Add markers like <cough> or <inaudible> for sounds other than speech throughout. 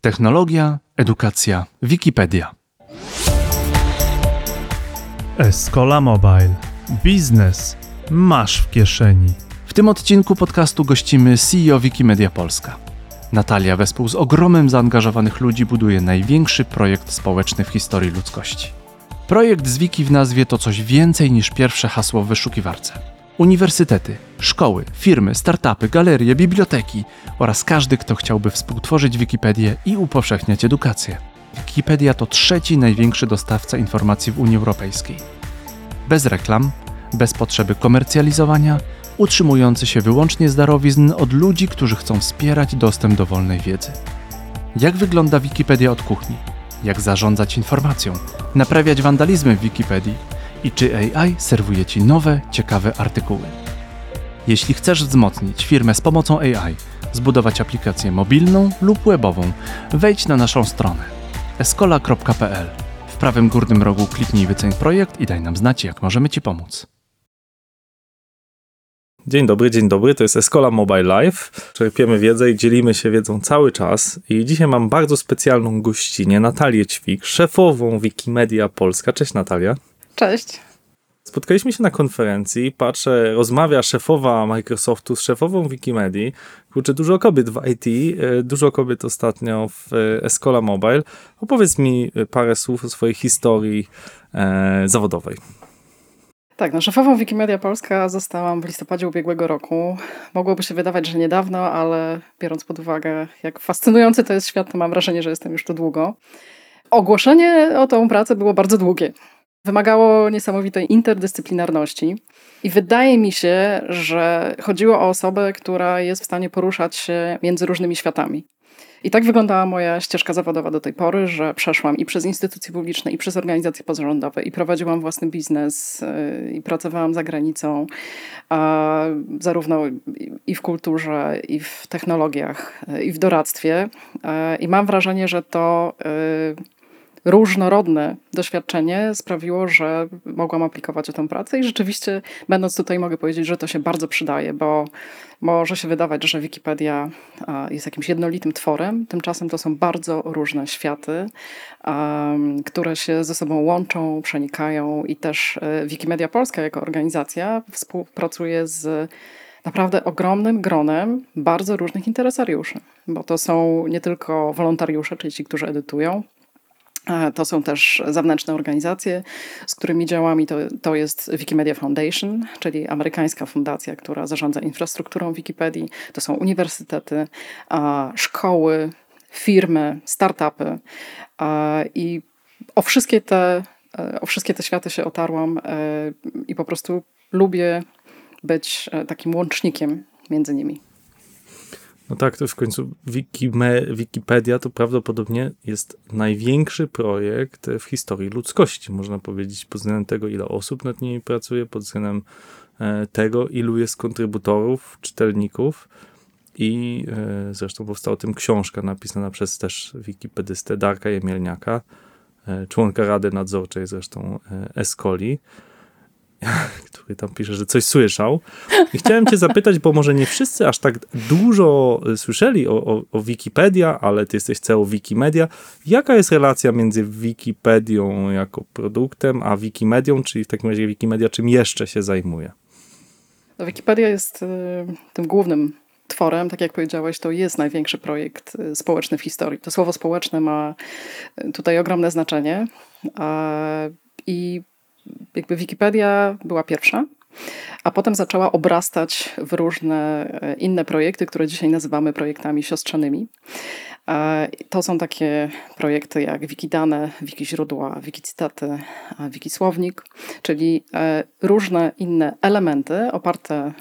Technologia, edukacja, Wikipedia. Escola Mobile. Biznes masz w kieszeni. W tym odcinku podcastu gościmy CEO Wikimedia Polska. Natalia wespół z ogromem zaangażowanych ludzi buduje największy projekt społeczny w historii ludzkości. Projekt z Wiki w nazwie to coś więcej niż pierwsze hasło w wyszukiwarce. Uniwersytety, szkoły, firmy, startupy, galerie, biblioteki oraz każdy, kto chciałby współtworzyć Wikipedię i upowszechniać edukację. Wikipedia to trzeci największy dostawca informacji w Unii Europejskiej. Bez reklam, bez potrzeby komercjalizowania, utrzymujący się wyłącznie z darowizn od ludzi, którzy chcą wspierać dostęp do wolnej wiedzy. Jak wygląda Wikipedia od kuchni? Jak zarządzać informacją? Naprawiać wandalizmy w Wikipedii? I czy AI serwuje Ci nowe, ciekawe artykuły? Jeśli chcesz wzmocnić firmę z pomocą AI, zbudować aplikację mobilną lub webową, wejdź na naszą stronę escola.pl. W prawym górnym rogu kliknij wyceń projekt i daj nam znać, jak możemy Ci pomóc. Dzień dobry, dzień dobry. To jest Escola Mobile Live. Czerpiemy wiedzę i dzielimy się wiedzą cały czas. I dzisiaj mam bardzo specjalną gościnę, Natalię Ćwik, szefową Wikimedia Polska. Cześć Natalia. Cześć. Spotkaliśmy się na konferencji, patrzę, rozmawia szefowa Microsoftu z szefową Wikimedii. Kurczę, dużo kobiet w IT, e, dużo kobiet ostatnio w e, Escola Mobile. Opowiedz mi parę słów o swojej historii e, zawodowej. Tak, no szefową Wikimedia Polska zostałam w listopadzie ubiegłego roku. Mogłoby się wydawać, że niedawno, ale biorąc pod uwagę, jak fascynujący to jest świat, to mam wrażenie, że jestem już tu długo. Ogłoszenie o tą pracę było bardzo długie. Wymagało niesamowitej interdyscyplinarności. I wydaje mi się, że chodziło o osobę, która jest w stanie poruszać się między różnymi światami. I tak wyglądała moja ścieżka zawodowa do tej pory, że przeszłam i przez instytucje publiczne, i przez organizacje pozarządowe, i prowadziłam własny biznes, y, i pracowałam za granicą, zarówno i w kulturze, i w technologiach, y, i w doradztwie. Y, I mam wrażenie, że to różnorodne doświadczenie sprawiło, że mogłam aplikować o tę pracę i rzeczywiście, będąc tutaj, mogę powiedzieć, że to się bardzo przydaje, bo może się wydawać, że Wikipedia jest jakimś jednolitym tworem, tymczasem to są bardzo różne światy, które się ze sobą łączą, przenikają i też e, Wikimedia Polska jako organizacja współpracuje z naprawdę ogromnym gronem bardzo różnych interesariuszy, bo to są nie tylko wolontariusze, czyli ci, którzy edytują, to są też zewnętrzne organizacje, z którymi działamy. To, to jest Wikimedia Foundation, czyli amerykańska fundacja, która zarządza infrastrukturą Wikipedii. To są uniwersytety, szkoły, firmy, startupy. I o wszystkie te, o wszystkie te światy się otarłam e, i po prostu lubię być e, takim łącznikiem między nimi. No tak, to w końcu Wikime, Wikipedia to prawdopodobnie jest największy projekt w historii ludzkości, można powiedzieć, pod względem tego, ile osób nad nimi pracuje, pod względem e, tego, ilu jest kontrybutorów, czytelników. I e, zresztą powstała o tym książka napisana przez też wikipedystę Darka Jemielniaka, e, członka Rady Nadzorczej zresztą Escoli. <laughs> który tam pisze, że coś słyszał. I chciałem cię zapytać, bo może nie wszyscy aż tak dużo słyszeli o, o, o Wikipedia, ale ty jesteś CEO Wikimedia. Jaka jest relacja między Wikipedią jako produktem, a Wikimedią, czyli w takim razie Wikimedia czym jeszcze się zajmuje? No, Wikipedia jest y, tym głównym tworem, tak jak powiedziałeś, to jest największy projekt y, społeczny w historii. To słowo społeczne ma y, tutaj ogromne znaczenie. I jakby Wikipedia była pierwsza, a potem zaczęła obrastać w różne e, inne projekty, które dzisiaj nazywamy projektami siostrzanymi. E, to są takie projekty jak Wikidane, Wikiźródła, Wikicytaty, Wikisłownik, czyli e, różne inne elementy oparte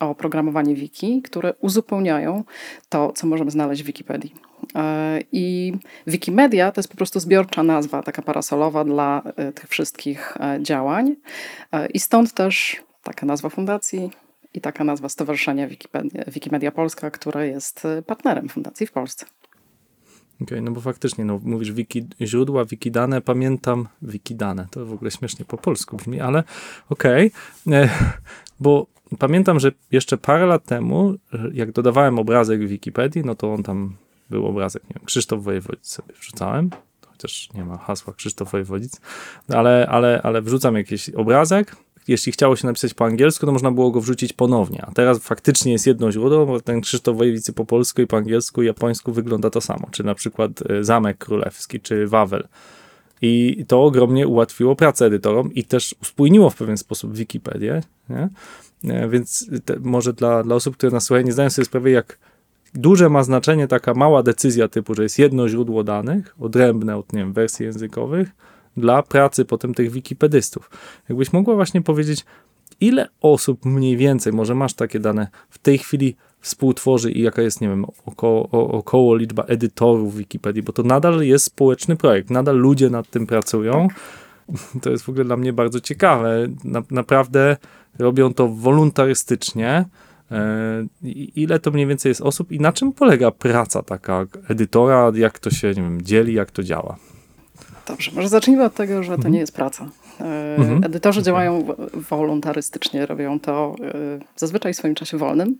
o oprogramowanie wiki, które uzupełniają to, co możemy znaleźć w Wikipedii. E, I Wikimedia to jest po prostu zbiorcza nazwa, taka parasolowa dla e, tych wszystkich e, działań. I stąd też taka nazwa fundacji i taka nazwa Stowarzyszenia Wikipedia, Wikimedia Polska, które jest partnerem fundacji w Polsce. Okej, okay, no bo faktycznie, no, mówisz wiki, źródła, wikidane, pamiętam, wikidane, to w ogóle śmiesznie po polsku brzmi, ale okej, okay. bo pamiętam, że jeszcze parę lat temu, jak dodawałem obrazek w Wikipedii, no to on tam był obrazek, nie wiem, Krzysztof Wojewodzic sobie wrzucałem, chociaż nie ma hasła Krzysztof Wojewodzic, ale, ale, ale wrzucam jakiś obrazek, jeśli chciało się napisać po angielsku, to można było go wrzucić ponownie. A teraz faktycznie jest jedno źródło, bo ten Krzysztof Wojewicy po polsku i po angielsku i japońsku wygląda to samo. Czy na przykład e, Zamek Królewski, czy Wawel. I to ogromnie ułatwiło pracę edytorom i też uspójniło w pewien sposób Wikipedię. Nie? E, więc te, może dla, dla osób, które nas słuchają, nie zdają sobie sprawy, jak duże ma znaczenie taka mała decyzja typu, że jest jedno źródło danych, odrębne od nie wiem, wersji językowych, dla pracy potem tych wikipedystów. Jakbyś mogła właśnie powiedzieć, ile osób mniej więcej, może masz takie dane, w tej chwili współtworzy i jaka jest, nie wiem, około, około liczba edytorów Wikipedii, bo to nadal jest społeczny projekt, nadal ludzie nad tym pracują. To jest w ogóle dla mnie bardzo ciekawe. Na, naprawdę robią to wolontarystycznie. E, ile to mniej więcej jest osób i na czym polega praca taka edytora, jak to się nie wiem, dzieli, jak to działa? Dobrze, może zacznijmy od tego, że to mhm. nie jest praca. E, mhm. Edytorzy okay. działają wolontarystycznie, robią to e, zazwyczaj w swoim czasie wolnym,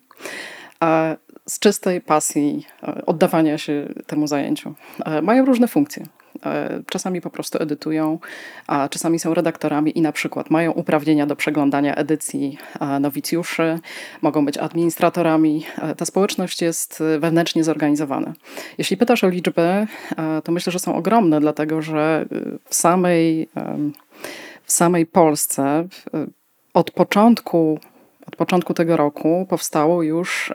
z czystej pasji oddawania się temu zajęciu. Mają różne funkcje. E, czasami po prostu edytują, a czasami są redaktorami i na przykład mają uprawnienia do przeglądania edycji e, nowicjuszy, mogą być administratorami. E, ta społeczność jest wewnętrznie zorganizowana. Jeśli pytasz o liczby, to myślę, że są ogromne, dlatego że w samej, w samej Polsce od początku od początku tego roku powstało już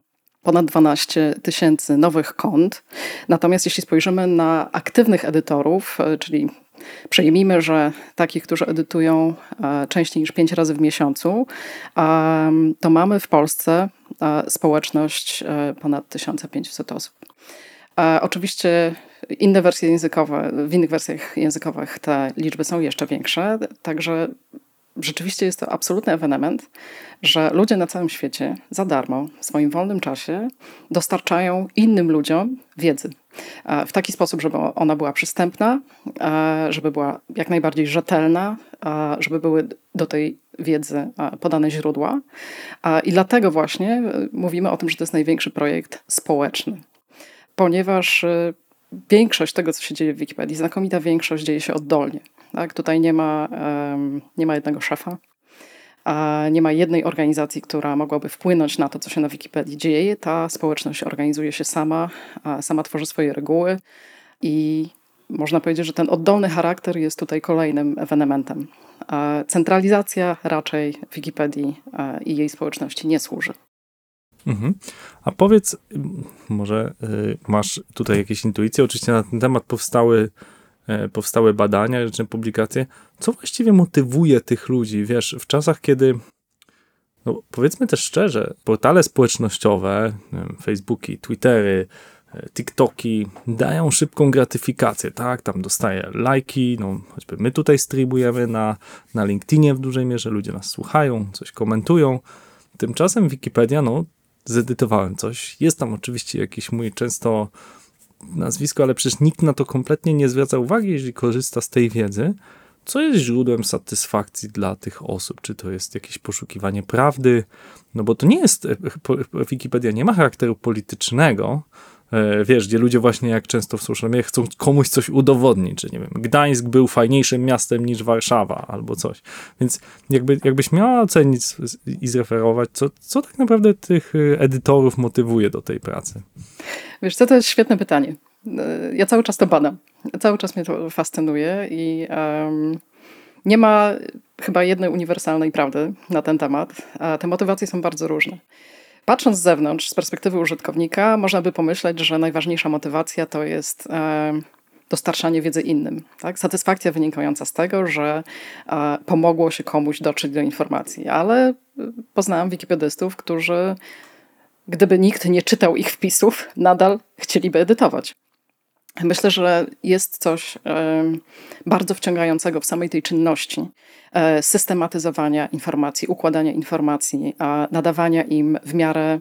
ponad 12 tysięcy nowych kont. Natomiast jeśli spojrzymy na aktywnych edytorów, e, czyli Przyjmijmy, że takich, którzy edytują e, częściej niż 5 razy w miesiącu, to mamy w Polsce e, społeczność ponad 1500 osób. Oczywiście inne wersje językowe, w innych wersjach językowych te liczby są jeszcze większe, także rzeczywiście jest to absolutny ewenement, że ludzie na całym świecie za darmo, w swoim wolnym czasie, dostarczają innym ludziom wiedzy. W taki sposób, żeby ona była przystępna, żeby była jak najbardziej rzetelna, żeby były do tej wiedzy podane źródła. I dlatego właśnie e, mówimy o tym, że to jest największy projekt społeczny. Ponieważ e, większość tego, co się dzieje w Wikipedii, znakomita większość dzieje się oddolnie. Tak? Tutaj nie ma, nie ma jednego szefa, nie ma jednej organizacji, która mogłaby wpłynąć na to, co się na Wikipedii dzieje. Ta społeczność organizuje się sama, sama tworzy swoje reguły i można powiedzieć, że ten oddolny charakter jest tutaj kolejnym ewenementem. Centralizacja raczej Wikipedii i jej społeczności nie służy. Mhm. A powiedz, może y, masz tutaj jakieś intuicje? Oczywiście na ten temat powstały E, powstały badania, czy publikacje. Co właściwie motywuje tych ludzi? Wiesz, w czasach, kiedy no powiedzmy też szczerze, portale społecznościowe, Facebooki, Twittery, e, TikToki dają szybką gratyfikację, tak? Tam dostaję lajki, no choćby my tutaj streamujemy na, na LinkedInie w dużej mierze, ludzie nas słuchają, coś komentują. Tymczasem Wikipedia, no zedytowałem coś. Jest tam oczywiście jakiś mój często nazwisko, ale przecież nikt na to kompletnie nie zwraca uwagi, jeżeli korzysta z tej wiedzy. Co jest źródłem satysfakcji dla tych osób? Czy to jest jakieś poszukiwanie prawdy? No bo to nie jest, e, Wikipedia nie ma charakteru politycznego, E, wiesz, gdzie ludzie właśnie jak często w social media chcą komuś coś udowodnić, że nie wiem, Gdańsk był fajniejszym miastem niż Warszawa albo coś. Więc jakby, jakbyś miała ocenić i zreferować, co, co tak naprawdę tych y, edytorów motywuje do tej pracy? Wiesz co, to jest świetne pytanie. E, ja cały czas to badam. Cały czas mnie to fascynuje i um, nie ma chyba jednej uniwersalnej prawdy na ten temat. Te motywacje są bardzo różne. Patrząc z zewnątrz, z perspektywy użytkownika, można by pomyśleć, że najważniejsza motywacja to jest e, dostarczanie wiedzy innym. Tak? Satysfakcja wynikająca z tego, że e, pomogło się komuś dotrzeć do informacji. Ale e, poznałam wikipedystów, którzy gdyby nikt nie czytał ich wpisów, nadal chcieliby edytować. Myślę, że jest coś bardzo wciągającego w samej tej czynności e, systematyzowania informacji, układania informacji, nadawania im w miarę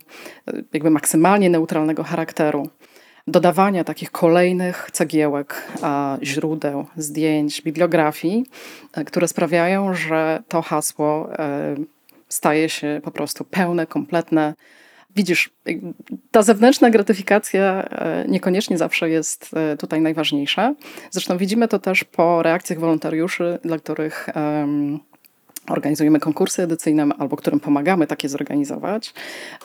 e, jakby maksymalnie neutralnego charakteru, dodawania takich kolejnych cegiełek, źródeł, zdjęć, bibliografii, e, które sprawiają, że to hasło staje się po prostu pełne, kompletne, widzisz, ta zewnętrzna gratyfikacja niekoniecznie zawsze jest tutaj najważniejsza. Zresztą widzimy to też po reakcjach wolontariuszy, dla których organizujemy konkursy edycyjne albo którym pomagamy takie zorganizować.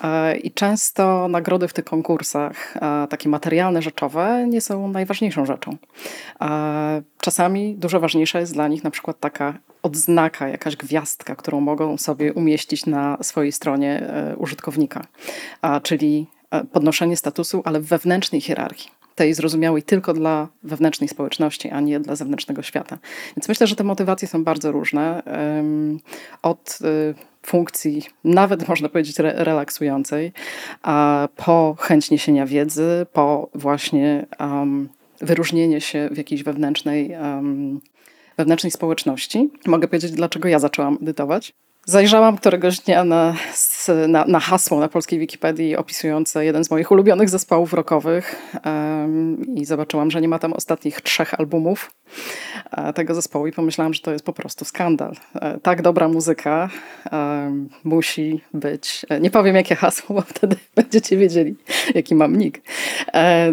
E, I często nagrody w tych konkursach, e, takie materialne, rzeczowe, nie są najważniejszą rzeczą. E, czasami dużo ważniejsza jest dla nich na przykład taka odznaka, jakaś gwiazdka, którą mogą sobie umieścić na swojej stronie użytkownika, czyli podnoszenie statusu, ale w wewnętrznej hierarchii tej zrozumiałej tylko dla wewnętrznej społeczności, a nie dla zewnętrznego świata. Więc myślę, że te motywacje są bardzo różne. Od y, funkcji, nawet <laughs> można powiedzieć relaksującej, a po chęć niesienia wiedzy, po właśnie wyróżnienie się w jakiejś wewnętrznej, wewnętrznej społeczności. Mogę powiedzieć, dlaczego ja zaczęłam edytować. Zajrzałam któregoś dnia na, na, na, hasło na polskiej Wikipedii opisujące jeden z moich ulubionych zespołów rockowych um, i zobaczyłam, że nie ma tam ostatnich trzech albumów e, tego zespołu i pomyślałam, że to jest po prostu skandal. E, tak dobra muzyka um, musi być, e, nie powiem jakie hasło, bo wtedy <laughs> będziecie wiedzieli, jaki mam nick, e,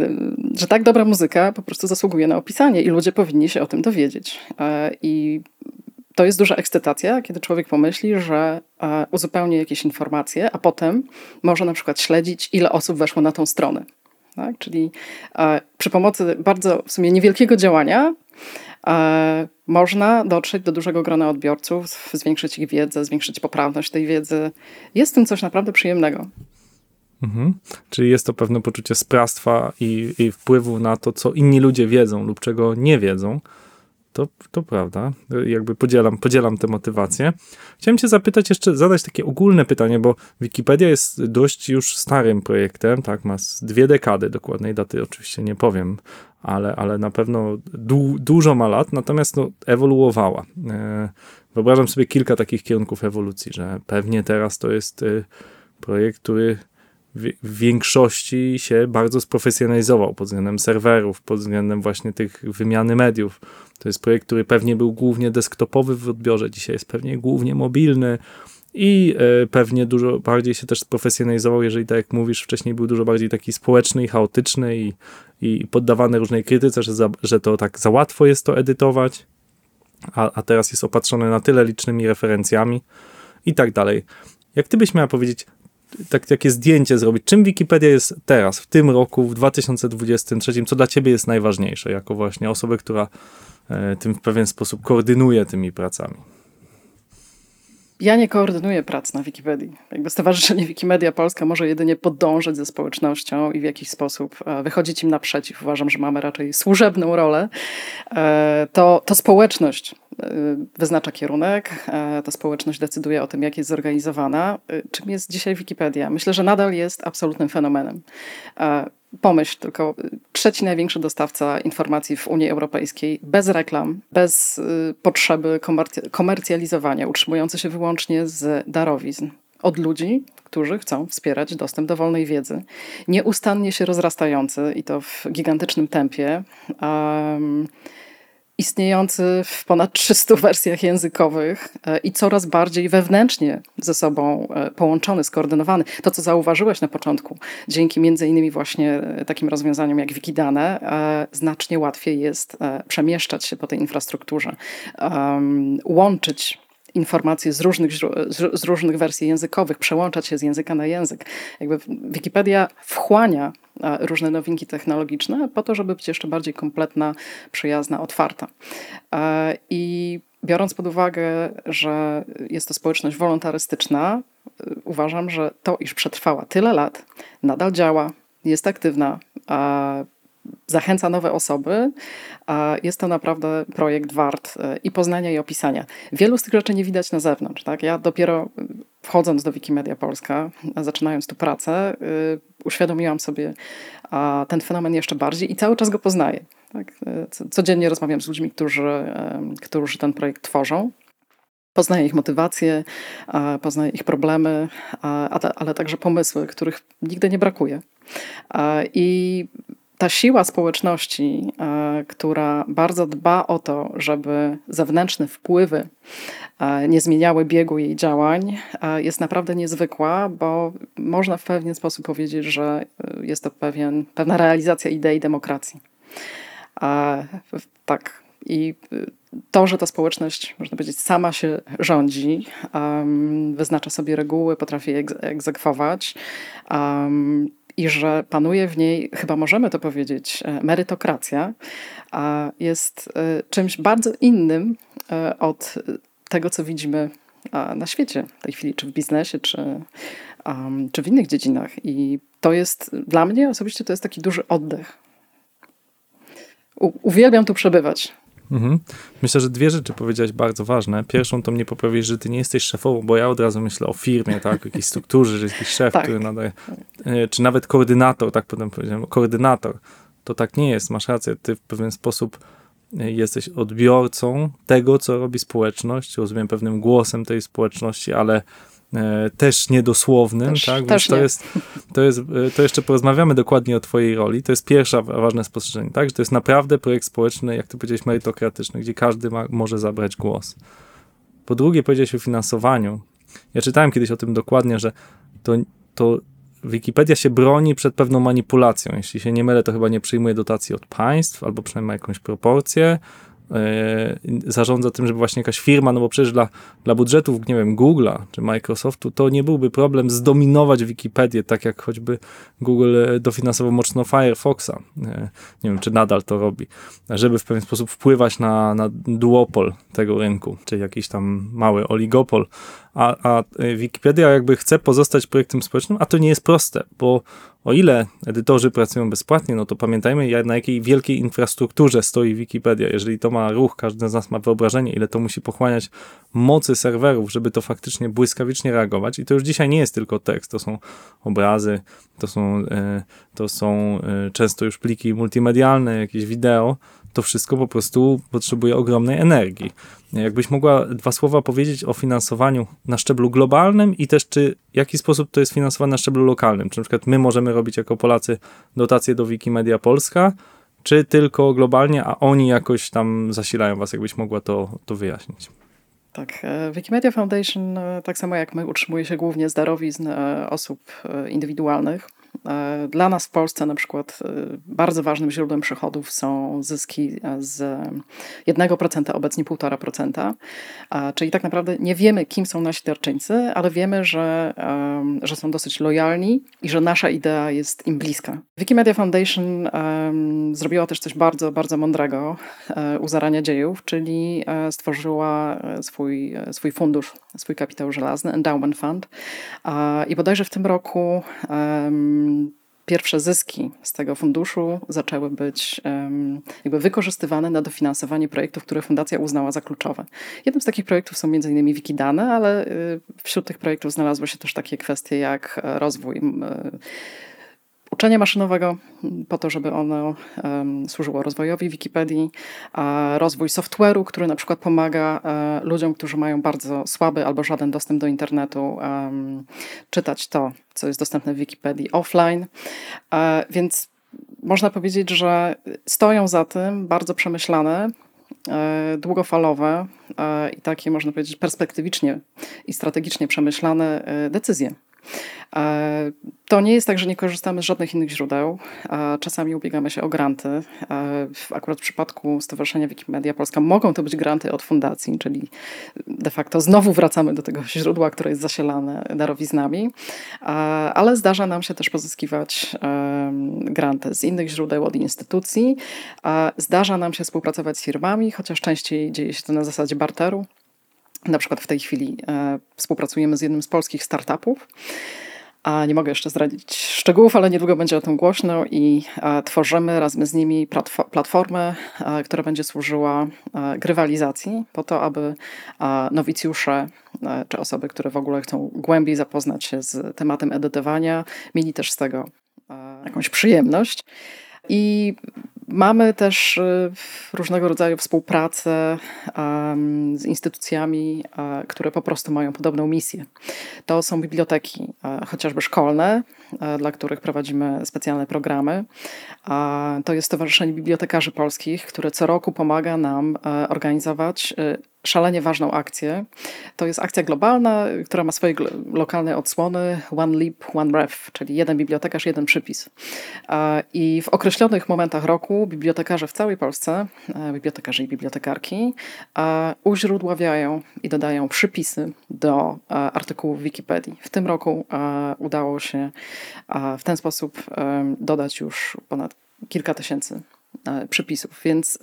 że tak dobra muzyka po prostu zasługuje na opisanie i ludzie powinni się o tym dowiedzieć. I to jest duża ekscytacja, kiedy człowiek pomyśli, że e, uzupełni jakieś informacje, a potem może na przykład śledzić, ile osób weszło na tą stronę. Tak? Czyli e, przy pomocy bardzo w sumie niewielkiego działania e, można dotrzeć do dużego grona odbiorców, zwiększyć ich wiedzę, zwiększyć poprawność tej wiedzy. Jest w tym coś naprawdę przyjemnego. Mhm. Czyli jest to pewne poczucie sprawstwa i, i wpływu na to, co inni ludzie wiedzą lub czego nie wiedzą to, to prawda. Jakby podzielam, podzielam tę motywację. Chciałem cię zapytać jeszcze, zadać takie ogólne pytanie, bo Wikipedia jest dość już starym projektem, tak, ma dwie dekady, dokładnej daty oczywiście nie powiem, ale, ale na pewno du, dużo ma lat, natomiast no, ewoluowała. E, wyobrażam sobie kilka takich kierunków ewolucji, że pewnie teraz to jest e, projekt, który w większości się bardzo sprofesjonalizował pod względem serwerów, pod względem właśnie tych wymiany mediów. To jest projekt, który pewnie był głównie desktopowy w odbiorze, dzisiaj jest pewnie głównie mobilny i e, pewnie dużo bardziej się też sprofesjonalizował, jeżeli tak jak mówisz, wcześniej był dużo bardziej taki społeczny i chaotyczny i, i poddawany różnej krytyce, że, za, że to tak za łatwo jest to edytować, a, a teraz jest opatrzony na tyle licznymi referencjami i tak dalej. Jak ty byś miała powiedzieć, tak, takie zdjęcie zrobić. Czym Wikipedia jest teraz, w tym roku, w 2023? Co dla ciebie jest najważniejsze, jako właśnie osoby, która e, tym w pewien sposób koordynuje tymi pracami? Ja nie koordynuję prac na Wikipedii. Jakby Stowarzyszenie Wikimedia Polska może jedynie podążać ze społecznością i w jakiś sposób e, wychodzić im naprzeciw. Uważam, że mamy raczej służebną rolę. E, to, to społeczność e, wyznacza kierunek, ta społeczność decyduje o tym, jak jest zorganizowana. Czym jest dzisiaj Wikipedia? Myślę, że nadal jest absolutnym fenomenem. Pomyśl tylko, trzeci największy dostawca informacji w Unii Europejskiej, bez reklam, bez y, potrzeby komercjalizowania, utrzymujący się wyłącznie z darowizn od ludzi, którzy chcą wspierać dostęp do wolnej wiedzy, nieustannie się rozrastający i to w gigantycznym tempie. Um, istniejący w ponad 300 wersjach językowych e, i coraz bardziej wewnętrznie ze sobą e, połączony, skoordynowany. To, co zauważyłeś na początku, dzięki między innymi właśnie e, takim rozwiązaniom jak Wikidane, znacznie łatwiej jest przemieszczać się po tej infrastrukturze, łączyć informacje z różnych, z różnych wersji językowych, przełączać się z języka na język. Jakby Wikipedia wchłania różne nowinki technologiczne po to, żeby być jeszcze bardziej kompletna, przyjazna, otwarta. I biorąc pod uwagę, że jest to społeczność wolontarystyczna, uważam, że to, iż przetrwała tyle lat, nadal działa, jest aktywna, zachęca nowe osoby. Jest to naprawdę projekt wart e, i poznania, i opisania. Wielu z tych rzeczy nie widać na zewnątrz. Tak? Ja dopiero wchodząc do Wikimedia Polska, zaczynając tu pracę, e, uświadomiłam sobie ten fenomen jeszcze bardziej i cały czas go poznaję. Tak? E, codziennie rozmawiam z ludźmi, którzy, którzy ten projekt tworzą. Poznaję ich motywacje, poznaję ich problemy, ale także pomysły, których nigdy nie brakuje. I ta siła społeczności, e, która bardzo dba o to, żeby zewnętrzne wpływy nie zmieniały biegu jej działań, jest naprawdę niezwykła, bo można w pewien sposób powiedzieć, że jest to pewien, pewna realizacja idei demokracji. Tak. I to, że ta społeczność, można powiedzieć, sama się rządzi, wyznacza sobie reguły, potrafi je egzekwować i że panuje w niej, chyba możemy to powiedzieć, e, merytokracja, jest e, czymś bardzo innym e, od tego, co widzimy na świecie w tej chwili, czy w biznesie, czy, czy w innych dziedzinach. I to jest dla mnie osobiście to jest taki duży oddech. Uwielbiam tu przebywać. Mhm. Myślę, że dwie rzeczy powiedziałeś bardzo ważne. Pierwszą to mnie poprawić, że ty nie jesteś szefową, bo ja od razu myślę o firmie, tak, o jakiejś strukturze, że jakiś szef, tak. który nadaje, e, czy nawet koordynator, tak potem powiedziałem, koordynator. To tak nie jest, masz rację, ty w pewien sposób e, jesteś odbiorcą tego, co robi społeczność, rozumiem, pewnym głosem tej społeczności, ale też niedosłownym, też, tak? Też to, nie. jest, to jest, e, to jeszcze porozmawiamy dokładnie o twojej roli. To jest pierwsze ważne spostrzeżenie, tak? Że to jest naprawdę projekt społeczny, jak ty powiedziałeś, merytokratyczny, gdzie każdy ma, może zabrać głos. Po drugie, powiedziałeś o finansowaniu. Ja czytałem kiedyś o tym dokładnie, że to, to Wikipedia się broni przed pewną manipulacją. Jeśli się nie mylę, to chyba nie przyjmuje dotacji od państw, albo przynajmniej ma jakąś proporcję. E, zarządza tym, żeby właśnie jakaś firma, no bo przecież dla, dla budżetów, nie wiem, Google'a czy Microsoftu, to nie byłby problem zdominować Wikipedię, tak jak choćby Google dofinansował mocno Firefoxa. E, nie wiem, czy nadal to robi, żeby w pewien sposób wpływać na, na duopol tego rynku, czy jakiś tam mały oligopol. A, a Wikipedia jakby chce pozostać projektem społecznym, a to nie jest proste, bo o ile edytorzy pracują bezpłatnie, no to pamiętajmy, na jakiej wielkiej infrastrukturze stoi Wikipedia. Jeżeli to ma ruch, każdy z nas ma wyobrażenie, ile to musi pochłaniać mocy serwerów, żeby to faktycznie błyskawicznie reagować. I to już dzisiaj nie jest tylko tekst, to są obrazy, to są, e, to są e, często już pliki multimedialne, jakieś wideo to wszystko po prostu potrzebuje ogromnej energii. Jakbyś mogła dwa słowa powiedzieć o finansowaniu na szczeblu globalnym i też czy w jaki sposób to jest finansowane na szczeblu lokalnym? Czy na przykład my możemy robić jako Polacy dotacje do Wikimedia Polska, czy tylko globalnie, a oni jakoś tam zasilają was? Jakbyś mogła to, to wyjaśnić. Tak, e, Wikimedia Foundation, e, tak samo jak my, utrzymuje się głównie z darowizn e, osób indywidualnych. E, dla nas w Polsce na przykład e, bardzo ważnym źródłem przychodów są zyski e, z 1%, obecnie 1,5%. Czyli tak naprawdę nie wiemy, kim są nasi darczyńcy, ale wiemy, że, że są dosyć lojalni i że nasza idea jest im bliska. Wikimedia Foundation zrobiła też coś bardzo, bardzo mądrego u zarania dziejów, czyli stworzyła swój, swój fundusz, swój kapitał żelazny, Endowment Fund. I bodajże w tym roku pierwsze zyski z tego funduszu zaczęły być jakby wykorzystywane na dofinansowanie projektów, które fundacja uznała za kluczowe. Jednym z takich projektów są m.in. Wikidane, ale y, wśród tych projektów znalazły się też takie kwestie jak e, rozwój uczenia maszynowego, po to, żeby ono um, służyło rozwojowi Wikipedii, a rozwój software'u, który na przykład pomaga um, ludziom, którzy mają bardzo słaby albo żaden dostęp do internetu, um, czytać to, co jest dostępne w Wikipedii offline. E, więc można powiedzieć, że stoją za tym bardzo przemyślane, e, długofalowe i takie, można powiedzieć, perspektywicznie i strategicznie przemyślane decyzje to nie jest tak, że nie korzystamy z żadnych innych źródeł. E, czasami ubiegamy się o granty. E, akurat w przypadku Stowarzyszenia Wikimedia Polska mogą to być granty od fundacji, czyli de facto znowu wracamy do tego źródła, które jest zasilane darowiznami, ale zdarza nam się też pozyskiwać granty z innych źródeł, od instytucji. Zdarza nam się współpracować z firmami, chociaż częściej dzieje się to na zasadzie barteru. Na przykład w tej chwili e, współpracujemy z jednym z polskich startupów. A nie mogę jeszcze zdradzić szczegółów, ale niedługo będzie o tym głośno i e, tworzymy razem z nimi platformę, e, która będzie służyła grywalizacji, po to, aby nowicjusze czy osoby, które w ogóle chcą głębiej zapoznać się z tematem edytowania, mieli też z tego jakąś przyjemność. I Mamy też y, różnego rodzaju współpracę z instytucjami, które po prostu mają podobną misję. To są biblioteki, chociażby szkolne, dla których prowadzimy specjalne programy. To jest Stowarzyszenie Bibliotekarzy Polskich, które co roku pomaga nam organizować y, szalenie ważną akcję. To jest akcja globalna, która ma swoje lokalne odsłony One Leap, One Ref, czyli jeden bibliotekarz, jeden przypis. I w określonych momentach roku bibliotekarze w całej Polsce, bibliotekarze i bibliotekarki, uźródławiają i dodają przypisy do artykułów Wikipedii. W tym roku udało się w ten sposób dodać już ponad kilka tysięcy przypisów, więc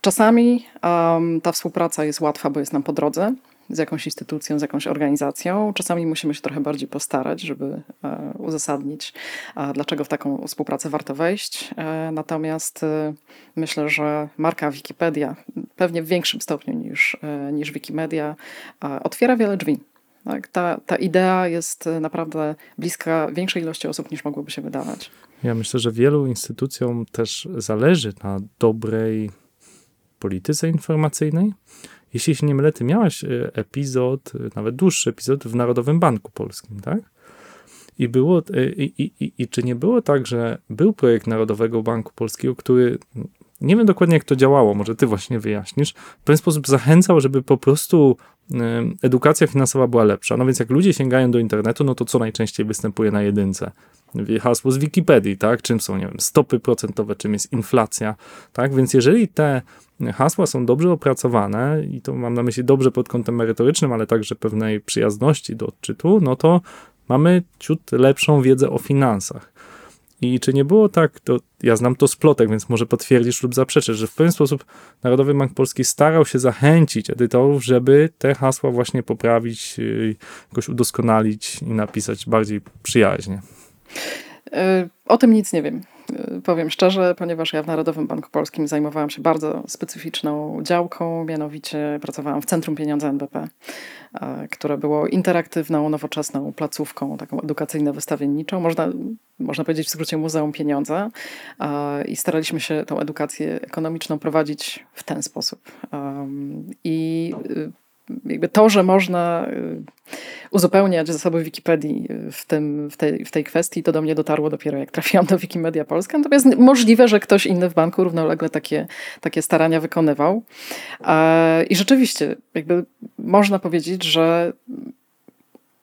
Czasami um, ta współpraca jest łatwa, bo jest nam po drodze z jakąś instytucją, z jakąś organizacją. Czasami musimy się trochę bardziej postarać, żeby e, uzasadnić, e, dlaczego w taką współpracę warto wejść. E, natomiast e, myślę, że marka Wikipedia, pewnie w większym stopniu niż, e, niż Wikimedia, e, otwiera wiele drzwi. Tak? Ta, ta idea jest naprawdę bliska większej ilości osób niż mogłoby się wydawać. Ja myślę, że wielu instytucjom też zależy na dobrej polityce informacyjnej. Jeśli się nie mylę, ty miałaś e, epizod, e, nawet dłuższy epizod w Narodowym Banku Polskim, tak? I, było, e, i, i, i czy nie było tak, że był projekt Narodowego Banku Polskiego, który nie wiem dokładnie, jak to działało, może ty właśnie wyjaśnisz. W pewien sposób zachęcał, żeby po prostu edukacja finansowa była lepsza. No więc jak ludzie sięgają do internetu, no to co najczęściej występuje na jedynce? Hasło z Wikipedii, tak? Czym są, nie wiem, stopy procentowe, czym jest inflacja, tak? Więc jeżeli te hasła są dobrze opracowane i to mam na myśli dobrze pod kątem merytorycznym, ale także pewnej przyjazności do odczytu, no to mamy ciut lepszą wiedzę o finansach. I czy nie było tak, to ja znam to z plotek, więc może potwierdzisz lub zaprzeczysz, że w pewien sposób Narodowy Bank Polski starał się zachęcić edytorów, żeby te hasła właśnie poprawić, y, jakoś udoskonalić i napisać bardziej przyjaźnie. Y, o tym nic nie wiem. Y, powiem szczerze, ponieważ ja w Narodowym Banku Polskim zajmowałam się bardzo specyficzną działką, mianowicie pracowałam w Centrum Pieniądza NBP, y, które było interaktywną, nowoczesną placówką, taką edukacyjno-wystawienniczą, można, można powiedzieć w skrócie Muzeum Pieniądza i staraliśmy się tą edukację ekonomiczną prowadzić w ten sposób. I jakby to, że można y, uzupełniać zasoby Wikipedii y, w, tym, w, tej, w tej kwestii, to do mnie dotarło dopiero jak trafiłam do Wikimedia Polska. Natomiast możliwe, że ktoś inny w banku równolegle takie, takie starania wykonywał. I rzeczywiście, jakby można powiedzieć, że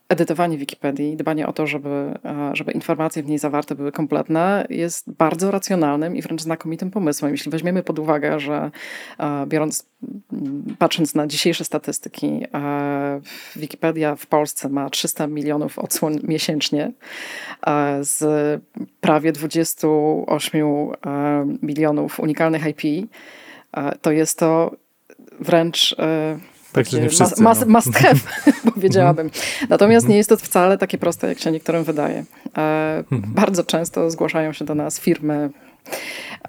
edytowanie Wikipedii, dbanie o to, żeby, e, żeby informacje w niej zawarte były kompletne, jest bardzo racjonalnym i wręcz znakomitym pomysłem. Jeśli weźmiemy pod uwagę, że e, biorąc, patrząc na dzisiejsze statystyki, e, Wikipedia w Polsce ma 300 milionów odsłon miesięcznie z prawie 28 milionów unikalnych IP, to jest to wręcz tak, że nie wszyscy. No. must have, <laughs> powiedziałabym. Natomiast mhm. nie jest to wcale takie proste, jak się niektórym wydaje. E, mhm. bardzo często zgłaszają się do nas firmy,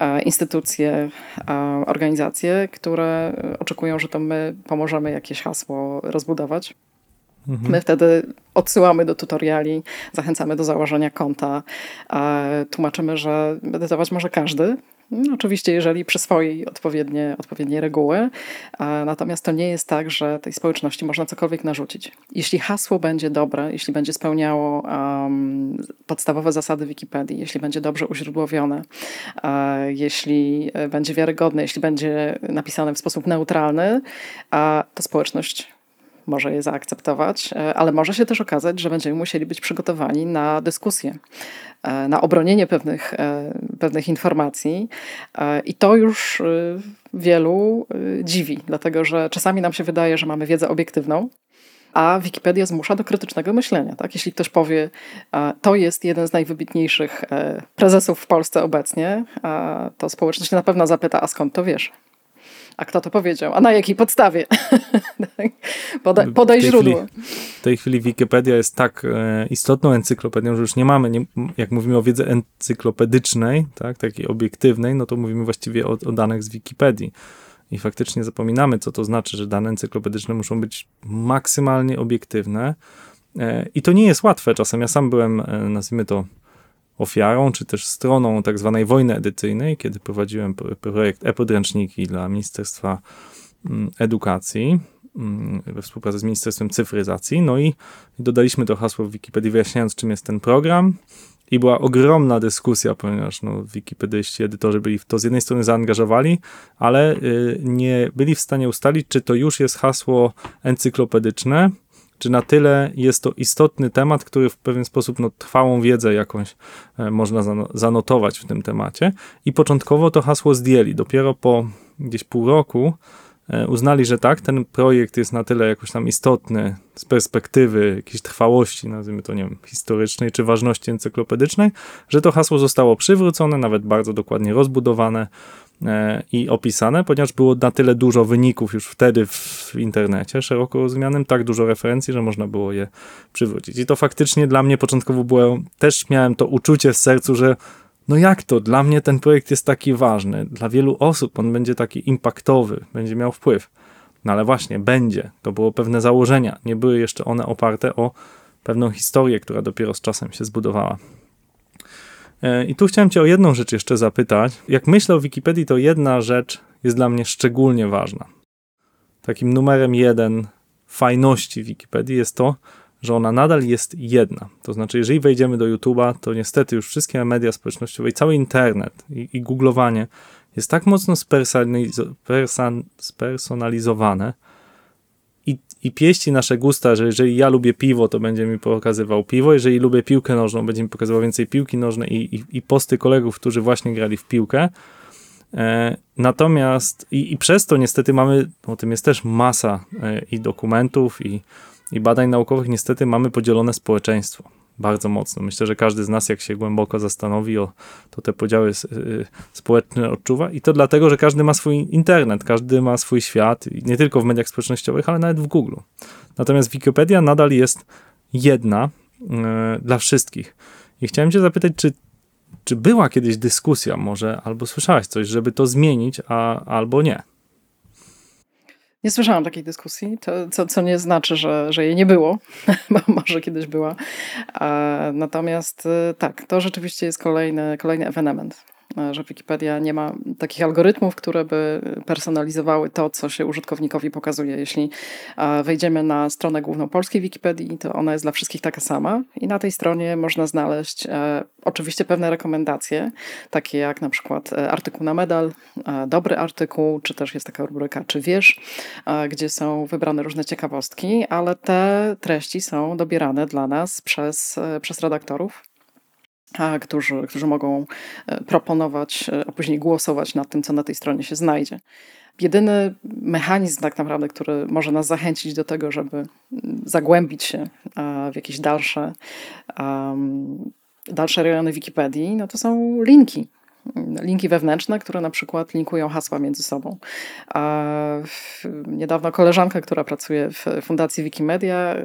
e, instytucje, e, organizacje, które oczekują, że to my pomożemy jakieś hasło rozbudować. Mhm. My wtedy odsyłamy do tutoriali, zachęcamy do założenia konta, tłumaczymy, że edytować może każdy, oczywiście, jeżeli przyswoi odpowiednie, odpowiednie reguły, natomiast to nie jest tak, że tej społeczności można cokolwiek narzucić. Jeśli hasło będzie dobre, jeśli będzie spełniało um, podstawowe zasady Wikipedii, jeśli będzie dobrze uźródłowione, e, jeśli będzie wiarygodne, jeśli będzie napisane w sposób neutralny, to społeczność może je zaakceptować, e, ale może się też okazać, że będziemy musieli być przygotowani na dyskusję, e, na obronienie pewnych, e, pewnych informacji. I to już wielu dziwi, dlatego że czasami nam się wydaje, że mamy wiedzę obiektywną, a Wikipedia zmusza do krytycznego myślenia. Tak? Jeśli ktoś powie, to jest jeden z najwybitniejszych prezesów w Polsce obecnie, to społeczność na pewno zapyta, a skąd to wiesz? A kto to powiedział? A na jakiej podstawie? <laughs> podaj, podaj źródło. Chwili, w tej chwili Wikipedia jest tak e, istotną encyklopedią, że już nie mamy, nie, jak mówimy o wiedzy encyklopedycznej, tak, takiej obiektywnej, no to mówimy właściwie o, o danych z Wikipedii. I faktycznie zapominamy, co to znaczy, że dane encyklopedyczne muszą być maksymalnie obiektywne. E, I to nie jest łatwe. Czasem ja sam byłem, e, nazwijmy to, ofiarą, czy też stroną tak zwanej wojny edycyjnej, kiedy prowadziłem projekt e-podręczniki dla Ministerstwa mm, Edukacji mm, we współpracy z Ministerstwem Cyfryzacji. No i dodaliśmy to hasło w Wikipedii, wyjaśniając, czym jest ten program. I była ogromna dyskusja, ponieważ no, wikipedyści, edytorzy byli w to z jednej strony zaangażowali, ale y, nie byli w stanie ustalić, czy to już jest hasło encyklopedyczne, czy na tyle jest to istotny temat, który w pewien sposób no, trwałą wiedzę jakąś e, można zano zanotować w tym temacie. I początkowo to hasło zdjęli. Dopiero po gdzieś pół roku e, uznali, że tak, ten projekt jest na tyle jakoś tam istotny z perspektywy jakiejś trwałości, nazwijmy to, nie wiem, historycznej czy ważności encyklopedycznej, że to hasło zostało przywrócone, nawet bardzo dokładnie rozbudowane i opisane, ponieważ było na tyle dużo wyników już wtedy w internecie szeroko rozumianym, tak dużo referencji, że można było je przywrócić. I to faktycznie dla mnie początkowo było, też miałem to uczucie w sercu, że no jak to? Dla mnie ten projekt jest taki ważny. Dla wielu osób on będzie taki impaktowy, będzie miał wpływ. No ale właśnie, będzie. To było pewne założenia. Nie były jeszcze one oparte o pewną historię, która dopiero z czasem się zbudowała. E, I tu chciałem Cię o jedną rzecz jeszcze zapytać. Jak myślę o Wikipedii, to jedna rzecz jest dla mnie szczególnie ważna. Takim numerem jeden fajności Wikipedii jest to, że ona nadal jest jedna. To znaczy, jeżeli wejdziemy do YouTube'a, to niestety już wszystkie media społecznościowe i cały internet i, i googlowanie jest tak mocno spersonalizowane, i, pieści nasze gusta, że jeżeli ja lubię piwo, to będzie mi pokazywał piwo, jeżeli lubię piłkę nożną, będzie mi pokazywał więcej piłki nożnej i, i, i posty kolegów, którzy właśnie grali w piłkę. E, natomiast i, i, przez to niestety mamy, o tym jest też masa e, i dokumentów, i, i badań naukowych, niestety mamy podzielone społeczeństwo bardzo mocno. Myślę, że każdy z nas, jak się głęboko zastanowi, o, to te podziały y, społeczne odczuwa. I to dlatego, że każdy ma swój internet, każdy ma swój świat, nie tylko w mediach społecznościowych, ale nawet w Google. Natomiast Wikipedia nadal jest jedna y, dla wszystkich. I chciałem Cię zapytać, czy, czy była kiedyś dyskusja, może, albo słyszałaś coś, żeby to zmienić, a, albo nie? Nie słyszałam takiej dyskusji, to, co, co nie znaczy, że, że jej nie było, <laughs> bo może kiedyś była. Natomiast y, tak, to rzeczywiście jest kolejny, kolejny ewenement. E, że Wikipedia nie ma takich algorytmów, które by personalizowały to, co się użytkownikowi pokazuje. Jeśli e, wejdziemy na stronę główną polskiej Wikipedii, to ona jest dla wszystkich taka sama i na tej stronie można znaleźć e, oczywiście pewne rekomendacje, takie jak na przykład artykuł na medal, dobry artykuł, czy też jest taka rubryka czy wiesz, gdzie są wybrane różne ciekawostki, ale te treści są dobierane dla nas przez, przez redaktorów którzy, którzy mogą e, proponować, e, a później głosować nad tym, co na tej stronie się znajdzie. Jedyny mechanizm, tak naprawdę, który może nas zachęcić do tego, żeby zagłębić się w jakieś dalsze, dalsze rejony Wikipedii, no to są linki linki wewnętrzne, które na przykład linkują hasła między sobą. A niedawno koleżanka, która pracuje w Fundacji Wikimedia,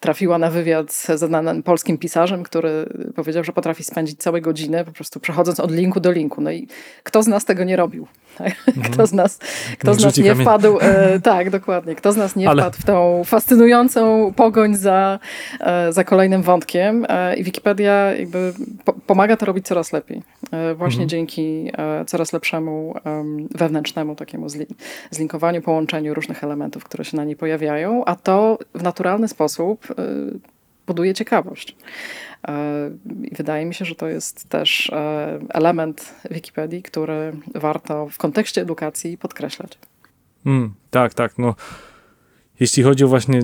trafiła na wywiad z znanym polskim pisarzem, który powiedział, że potrafi spędzić całe godziny po prostu przechodząc od linku do linku. No i kto z nas tego nie robił? <laughs> Kto z nas, kto z nas nie wpadł, e, <laughs> tak, dokładnie, kto z nas nie Ale... wpadł w tą fascynującą pogoń za, e, za kolejnym wątkiem e, i Wikipedia jakby pomaga to robić coraz lepiej. E, właśnie mhm. dzięki e, coraz lepszemu wewnętrznemu takiemu zlinkowaniu, połączeniu różnych elementów, które się na niej pojawiają, a to w naturalny sposób e, buduje ciekawość. I wydaje mi się, że to jest też element Wikipedii, który warto w kontekście edukacji podkreślać. Mm, tak, tak. No, jeśli chodzi o właśnie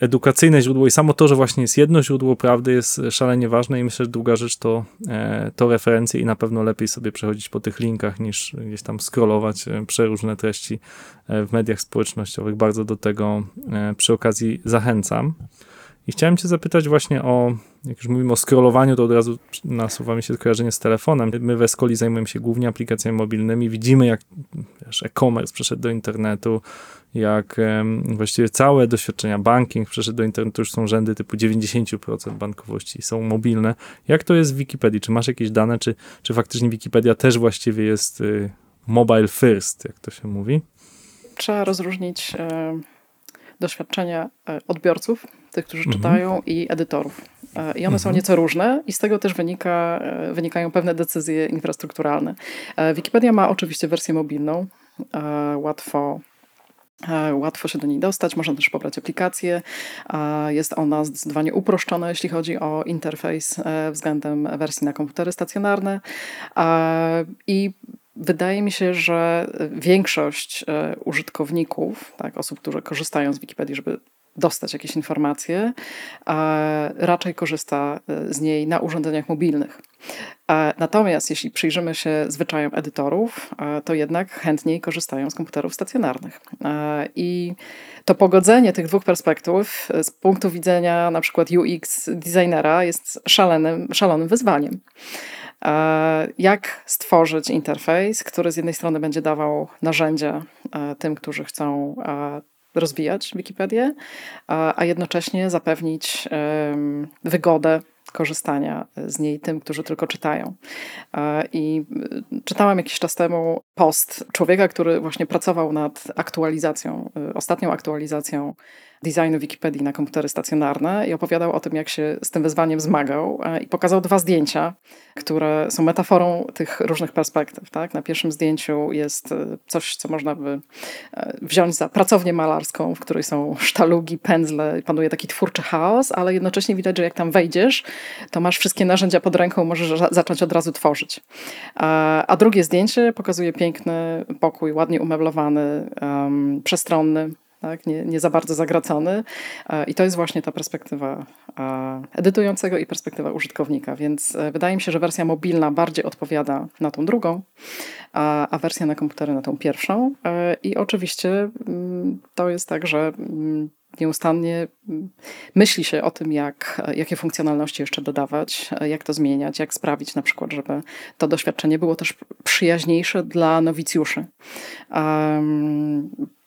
edukacyjne źródło i samo to, że właśnie jest jedno źródło prawdy jest szalenie ważne i myślę, że druga rzecz to, e, to referencje i na pewno lepiej sobie przechodzić po tych linkach niż gdzieś tam scrollować e, przeróżne treści e, w mediach społecznościowych. Bardzo do tego przy okazji zachęcam. I chciałem cię zapytać właśnie o, jak już mówimy o scrollowaniu, to od razu nasuwa mi się skojarzenie z telefonem. My w Escoli zajmujemy się głównie aplikacjami mobilnymi. Widzimy, jak e-commerce przeszedł do internetu, jak właściwie całe doświadczenia banking przeszedł do internetu, już są rzędy typu 90% bankowości są mobilne. Jak to jest w Wikipedii? Czy masz jakieś dane, czy, czy faktycznie Wikipedia też właściwie jest y, mobile first, jak to się mówi? Trzeba rozróżnić e, doświadczenia e, odbiorców, tych, którzy mhm. czytają, i edytorów. E, I one mhm. są nieco różne, i z tego też wynika, wynikają pewne decyzje infrastrukturalne. Wikipedia ma oczywiście wersję mobilną. Łatwo E, łatwo się do niej dostać, można też pobrać aplikację. E, jest ona zdecydowanie uproszczona, jeśli chodzi o interfejs e, względem wersji na komputery stacjonarne. I wydaje mi się, że większość użytkowników, tak, osób, które korzystają z Wikipedii, żeby dostać jakieś informacje, raczej korzysta z niej na urządzeniach mobilnych. Natomiast jeśli przyjrzymy się zwyczajom edytorów, to jednak chętniej korzystają z komputerów stacjonarnych. I to pogodzenie tych dwóch perspektyw z punktu widzenia na przykład UX designera jest szalenym, szalonym wyzwaniem. Jak stworzyć interfejs, który z jednej strony będzie dawał narzędzia tym, którzy chcą rozwijać Wikipedię, a jednocześnie zapewnić wygodę korzystania z niej tym, którzy tylko czytają. I czytałam jakiś czas temu post człowieka, który właśnie pracował nad aktualizacją, ostatnią aktualizacją designu Wikipedii na komputery stacjonarne i opowiadał o tym, jak się z tym wyzwaniem zmagał e, i pokazał dwa zdjęcia, które są metaforą tych różnych perspektyw. Tak? Na pierwszym zdjęciu jest e, coś, co można by e, wziąć za pracownię malarską, w której są sztalugi, pędzle, panuje taki twórczy chaos, ale jednocześnie widać, że jak tam wejdziesz, to masz wszystkie narzędzia pod ręką, możesz zacząć od razu tworzyć. A drugie zdjęcie pokazuje piękny pokój, ładnie umeblowany, um, przestronny, tak? nie, nie za bardzo zagracony. E, I to jest właśnie ta perspektywa e, edytującego i perspektywa użytkownika. Więc e, wydaje mi się, że wersja mobilna bardziej odpowiada na tą drugą, a, wersja na komputery na tą pierwszą. I oczywiście mm, to jest tak, że mm, nieustannie mm, myśli się o tym, jak, jakie funkcjonalności jeszcze dodawać, jak to zmieniać, jak sprawić na przykład, żeby to doświadczenie było też przyjaźniejsze dla nowicjuszy.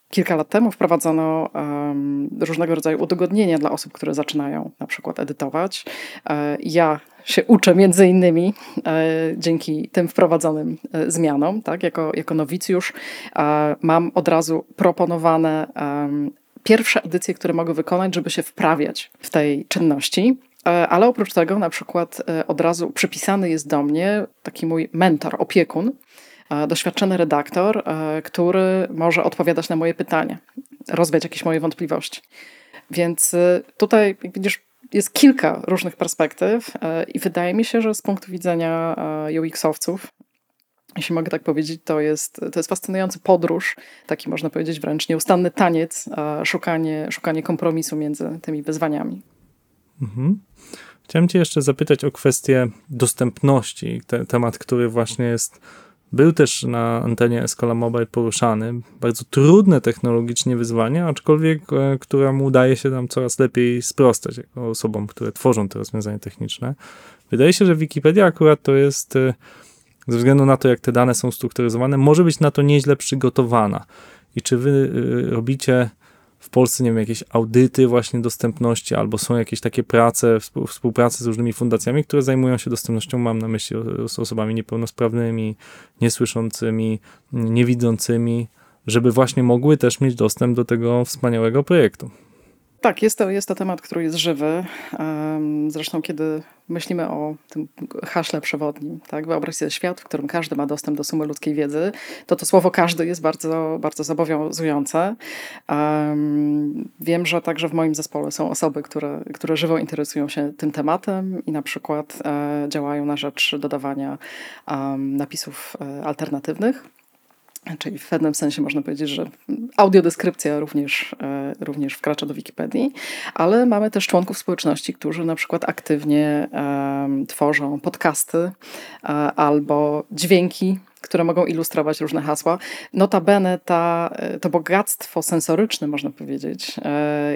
Kilka lat temu wprowadzono um, różnego rodzaju udogodnienia dla osób, które zaczynają na przykład edytować. E, ja się uczę między innymi e, dzięki tym wprowadzonym e, zmianom, tak, jako, jako nowicjusz mam od razu proponowane pierwsze edycje, które mogę wykonać, żeby się wprawiać w tej czynności. Ale oprócz tego, na przykład, od razu przypisany jest do mnie taki mój mentor, opiekun, doświadczony redaktor, e, który może odpowiadać na moje pytania, rozwiać jakieś moje wątpliwości. Więc e, tutaj, jak widzisz, jest kilka różnych perspektyw e, i wydaje mi się, że z punktu widzenia UX-owców, jeśli mogę tak powiedzieć, to jest, to jest fascynujący podróż, taki można powiedzieć wręcz nieustanny taniec, szukanie, szukanie kompromisu między tymi wyzwaniami. Mhm. Chciałem Cię jeszcze zapytać o kwestię dostępności, te, temat, który właśnie jest był też na antenie Escola Mobile poruszany. Bardzo trudne technologicznie wyzwanie, aczkolwiek e, któremu udaje się nam coraz lepiej sprostać jako osobom, które tworzą te rozwiązania techniczne. Wydaje się, że Wikipedia akurat to jest, e, ze względu na to, jak te dane są strukturyzowane, może być na to nieźle przygotowana. I czy wy e, robicie w Polsce, nie wiem, jakieś audyty właśnie dostępności, albo są jakieś takie prace, współprace z różnymi fundacjami, które zajmują się dostępnością, mam na myśli z osobami niepełnosprawnymi, niesłyszącymi, niewidzącymi, żeby właśnie mogły też mieć dostęp do tego wspaniałego projektu. Tak, jest to, jest to temat, który jest żywy. Zresztą, kiedy myślimy o tym haśle przewodnim, tak? wyobraź sobie świat, w którym każdy ma dostęp do sumy ludzkiej wiedzy, to to słowo każdy jest bardzo, bardzo zobowiązujące. wiem, że także w moim zespole są osoby, które, które żywo interesują się tym tematem i na przykład e, działają na rzecz dodawania napisów e, alternatywnych Czyli w pewnym sensie można powiedzieć, że audiodeskrypcja również, e, również wkracza do Wikipedii, ale mamy też członków społeczności, którzy na przykład aktywnie tworzą podcasty um, albo dźwięki, które mogą ilustrować różne hasła. Notabene ta, to bogactwo sensoryczne, można powiedzieć,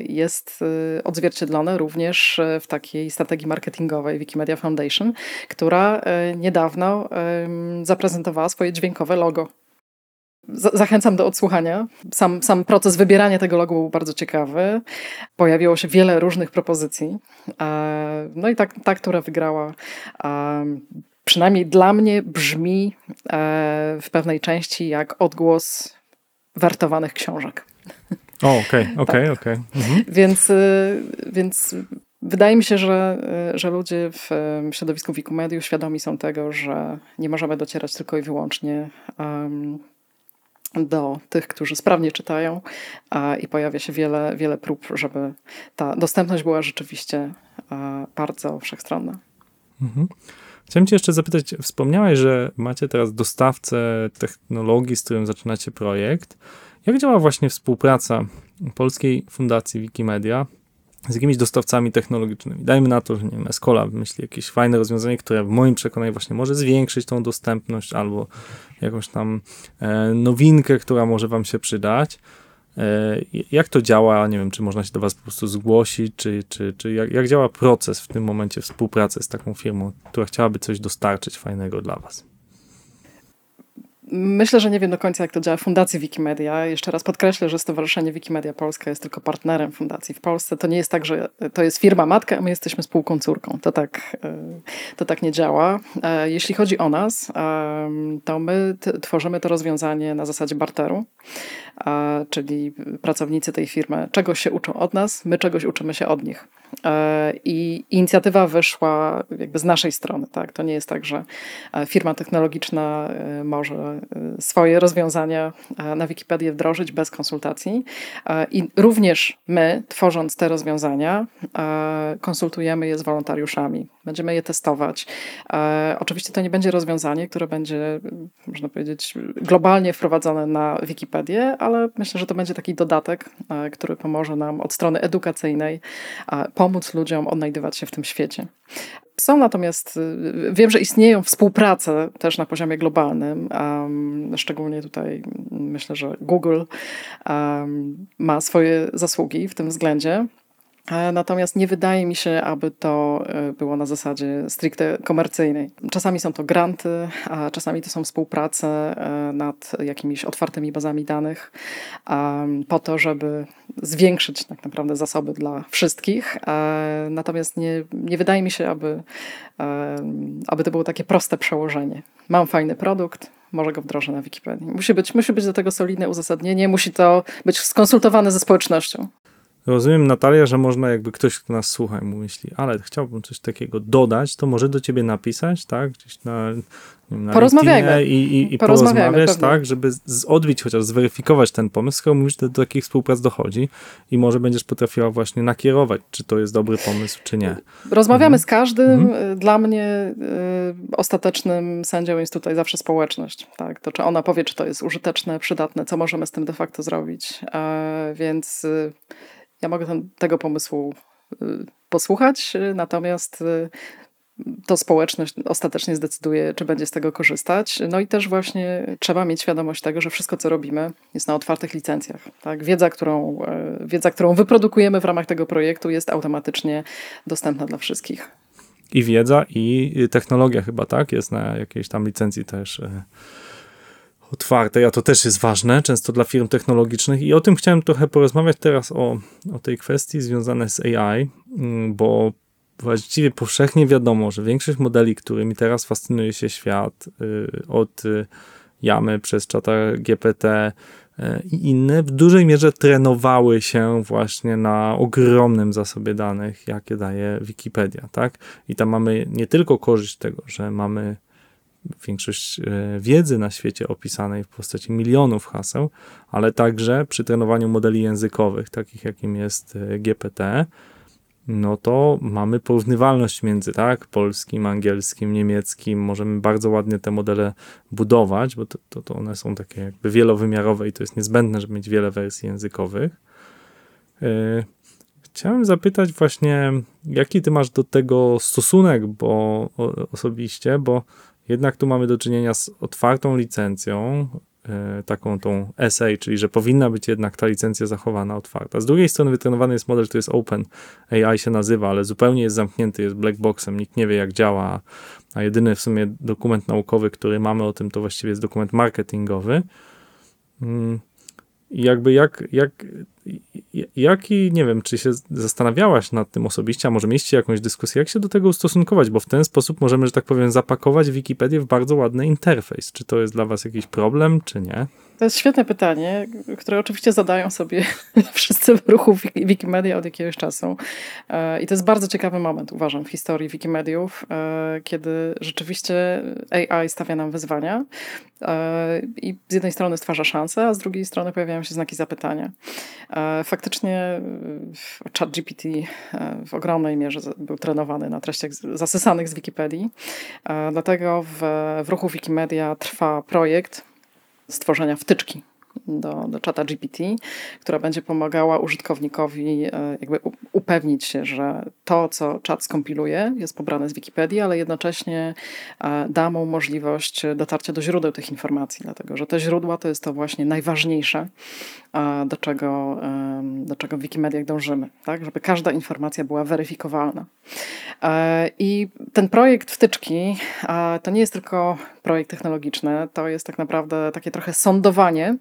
jest odzwierciedlone również w takiej strategii marketingowej Wikimedia Foundation, która niedawno zaprezentowała swoje dźwiękowe logo Zachęcam do odsłuchania. Sam, sam proces wybierania tego logo był bardzo ciekawy. Pojawiło się wiele różnych propozycji. E, no i tak, ta, która wygrała, e, przynajmniej dla mnie brzmi e, w pewnej części jak odgłos wertowanych książek. O, okej, <laughs> okej, tak. okej. Mhm. Więc, więc Wydaje mi się, że, że ludzie w środowisku Wikimediów świadomi są tego, że nie możemy docierać tylko i wyłącznie um, do tych, którzy sprawnie czytają i pojawia się wiele, wiele prób, żeby ta dostępność była rzeczywiście bardzo wszechstronna. Mhm. Chciałem Cię jeszcze zapytać, wspomniałeś, że macie teraz dostawcę technologii, z którym zaczynacie projekt. Jak działa właśnie współpraca Polskiej Fundacji Wikimedia z jakimiś dostawcami technologicznymi? Dajmy na to, że nie wiem, Escola wymyśli jakieś fajne rozwiązanie, które w moim przekonaniu właśnie może zwiększyć tą dostępność albo jakąś tam e, nowinkę, która może Wam się przydać. E, jak to działa? Nie wiem, czy można się do Was po prostu zgłosić, czy, czy, czy jak, jak działa proces w tym momencie współpracy z taką firmą, która chciałaby coś dostarczyć fajnego dla Was? Myślę, że nie wiem do końca, jak to działa w Fundacji Wikimedia. Jeszcze raz podkreślę, że Stowarzyszenie Wikimedia Polska jest tylko partnerem fundacji w Polsce. To nie jest tak, że to jest firma matka, a my jesteśmy spółką córką. To tak, e, to tak nie działa. E, jeśli chodzi o nas, to my tworzymy to rozwiązanie na zasadzie barteru czyli pracownicy tej firmy czegoś się uczą od nas, my czegoś uczymy się od nich. E, I inicjatywa wyszła jakby z naszej strony. Tak? To nie jest tak, że e, firma technologiczna e, może swoje rozwiązania na Wikipedię wdrożyć bez konsultacji. I również my, tworząc te rozwiązania, konsultujemy je z wolontariuszami. Będziemy je testować. Oczywiście to nie będzie rozwiązanie, które będzie, można powiedzieć, globalnie wprowadzone na Wikipedię, ale myślę, że to będzie taki dodatek, e, który pomoże nam od strony edukacyjnej e, pomóc ludziom odnajdywać się w tym świecie. Są natomiast, e, wiem, że istnieją współprace też na poziomie globalnym, szczególnie tutaj myślę, że Google ma swoje zasługi w tym względzie. E, natomiast nie wydaje mi się, aby to e, było na zasadzie stricte komercyjnej. Czasami są to granty, a czasami to są współprace e, nad jakimiś otwartymi bazami danych, po to, żeby zwiększyć tak naprawdę zasoby dla wszystkich. Natomiast nie, nie wydaje mi się, aby, aby to było takie proste przełożenie. Mam fajny produkt, może go wdrożę na Wikipedii. Musi być, musi być do tego solidne uzasadnienie, musi to być skonsultowane ze społecznością. Rozumiem, Natalia, że można jakby ktoś, kto nas słucha i mu myśli, ale chciałbym coś takiego dodać, to może do ciebie napisać, tak? Gdzieś na, na Porozmawiajmy. I, i, i porozmawiać, tak? Żeby z, odbić chociaż, zweryfikować ten pomysł, skoro mówisz, że do takich współprac dochodzi i może będziesz potrafiła właśnie nakierować, czy to jest dobry pomysł, czy nie. Rozmawiamy mhm. z każdym. Mhm. Dla mnie y, ostatecznym sędzią jest tutaj zawsze społeczność, tak? To, czy ona powie, czy to jest użyteczne, przydatne, co możemy z tym de facto zrobić. E, więc... Y, ja mogę ten, tego pomysłu y, posłuchać, y, natomiast y, to społeczność ostatecznie zdecyduje, czy będzie z tego korzystać. No i też właśnie trzeba mieć świadomość tego, że wszystko, co robimy, jest na otwartych licencjach. Tak? Wiedza, którą, wiedza, którą wyprodukujemy w ramach tego projektu, jest automatycznie dostępna dla wszystkich. I wiedza, i technologia chyba, tak? Jest na jakiejś tam licencji też otwartej, a to też jest ważne, często dla firm technologicznych. I o tym chciałem trochę porozmawiać teraz o, o tej kwestii związanej z AI, mm, bo właściwie powszechnie wiadomo, że większość modeli, którymi teraz fascynuje się świat, y, od y, Jamy przez czata GPT y, i inne, w dużej mierze trenowały się właśnie na ogromnym zasobie danych, jakie daje Wikipedia, tak? I tam mamy nie tylko korzyść tego, że mamy większość e, wiedzy na świecie opisanej w postaci milionów haseł, ale także przy trenowaniu modeli językowych, takich jakim jest e, GPT, no to mamy porównywalność między tak, polskim, angielskim, niemieckim. Możemy bardzo ładnie te modele budować, bo to, to, to one są takie jakby wielowymiarowe i to jest niezbędne, żeby mieć wiele wersji językowych. E, chciałem zapytać właśnie, jaki ty masz do tego stosunek, bo osobiście, bo jednak tu mamy do czynienia z otwartą licencją, e, taką tą SA, czyli że powinna być jednak ta licencja zachowana otwarta. Z drugiej strony wytrenowany jest model, który jest open, AI się nazywa, ale zupełnie jest zamknięty, jest black boxem, nikt nie wie jak działa, a jedyny w sumie dokument naukowy, który mamy o tym, to właściwie jest dokument marketingowy. Mm, jakby jak, jak, jaki, nie wiem, czy się zastanawiałaś nad tym osobiście, a może mieliście jakąś dyskusję, jak się do tego ustosunkować, bo w ten sposób możemy, że tak powiem, zapakować Wikipedię w bardzo ładny interfejs. Czy to jest dla was jakiś problem, czy nie? To jest świetne pytanie, które oczywiście zadają sobie <laughs> wszyscy w ruchu Wikimedia od jakiegoś czasu. E, I to jest bardzo ciekawy moment, uważam, w historii Wikimediów, e, kiedy rzeczywiście AI stawia nam wyzwania e, i z jednej strony stwarza szanse, a z drugiej strony pojawiają się znaki zapytania. Faktycznie ChatGPT w ogromnej mierze był trenowany na treściach zasysanych z Wikipedii. Dlatego w, w ruchu Wikimedia trwa projekt, stworzenia wtyczki do, do czata GPT, która będzie pomagała użytkownikowi e, jakby upewnić się, że to, co czat skompiluje, jest pobrane z Wikipedii, ale jednocześnie e, da mu możliwość dotarcia do źródeł tych informacji, dlatego że te źródła to jest to właśnie najważniejsze, e, do czego, do czego w Wikimediach dążymy, tak? żeby każda informacja była weryfikowalna. I ten projekt wtyczki to nie jest tylko projekt technologiczny, to jest tak naprawdę takie trochę sądowanie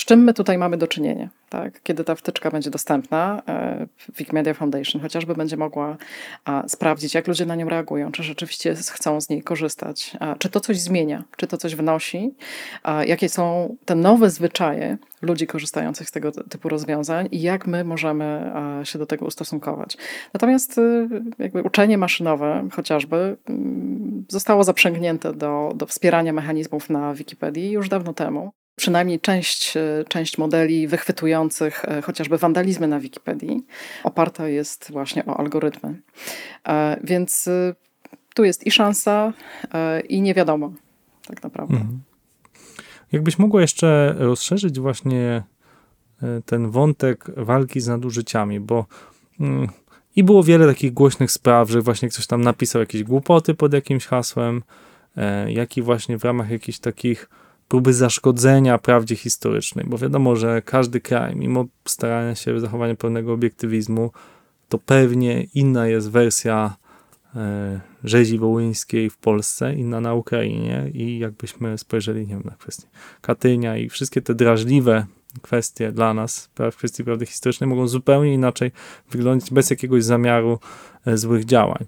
z czym my tutaj mamy do czynienia? Tak? Kiedy ta wtyczka będzie dostępna, e, Wikimedia Foundation chociażby będzie mogła sprawdzić, jak ludzie na nią reagują, czy rzeczywiście chcą z niej korzystać, czy to coś zmienia, czy to coś wnosi, jakie są te nowe zwyczaje ludzi korzystających z tego typu rozwiązań i jak my możemy się do tego ustosunkować. Natomiast y, jakby uczenie maszynowe chociażby mm, zostało zaprzęgnięte do, do wspierania mechanizmów na Wikipedii już dawno temu przynajmniej część, e, część modeli wychwytujących e, chociażby wandalizmy na Wikipedii oparta jest właśnie o algorytmy. E, więc tu jest i szansa, i nie wiadomo tak naprawdę. Mhm. Jakbyś mogła jeszcze rozszerzyć właśnie ten wątek walki z nadużyciami, bo mm, i było wiele takich głośnych spraw, że właśnie ktoś tam napisał jakieś głupoty pod jakimś hasłem, jak i właśnie w ramach jakichś takich próby zaszkodzenia prawdzie historycznej, bo wiadomo, że każdy kraj, mimo starania się o zachowanie pełnego obiektywizmu, to pewnie inna jest wersja e, rzezi wołyńskiej w Polsce, inna na Ukrainie i jakbyśmy spojrzeli nie wiem, na kwestię Katynia i wszystkie te drażliwe kwestie dla nas w kwestii prawdy historycznej mogą zupełnie inaczej wyglądać bez jakiegoś zamiaru e, złych działań.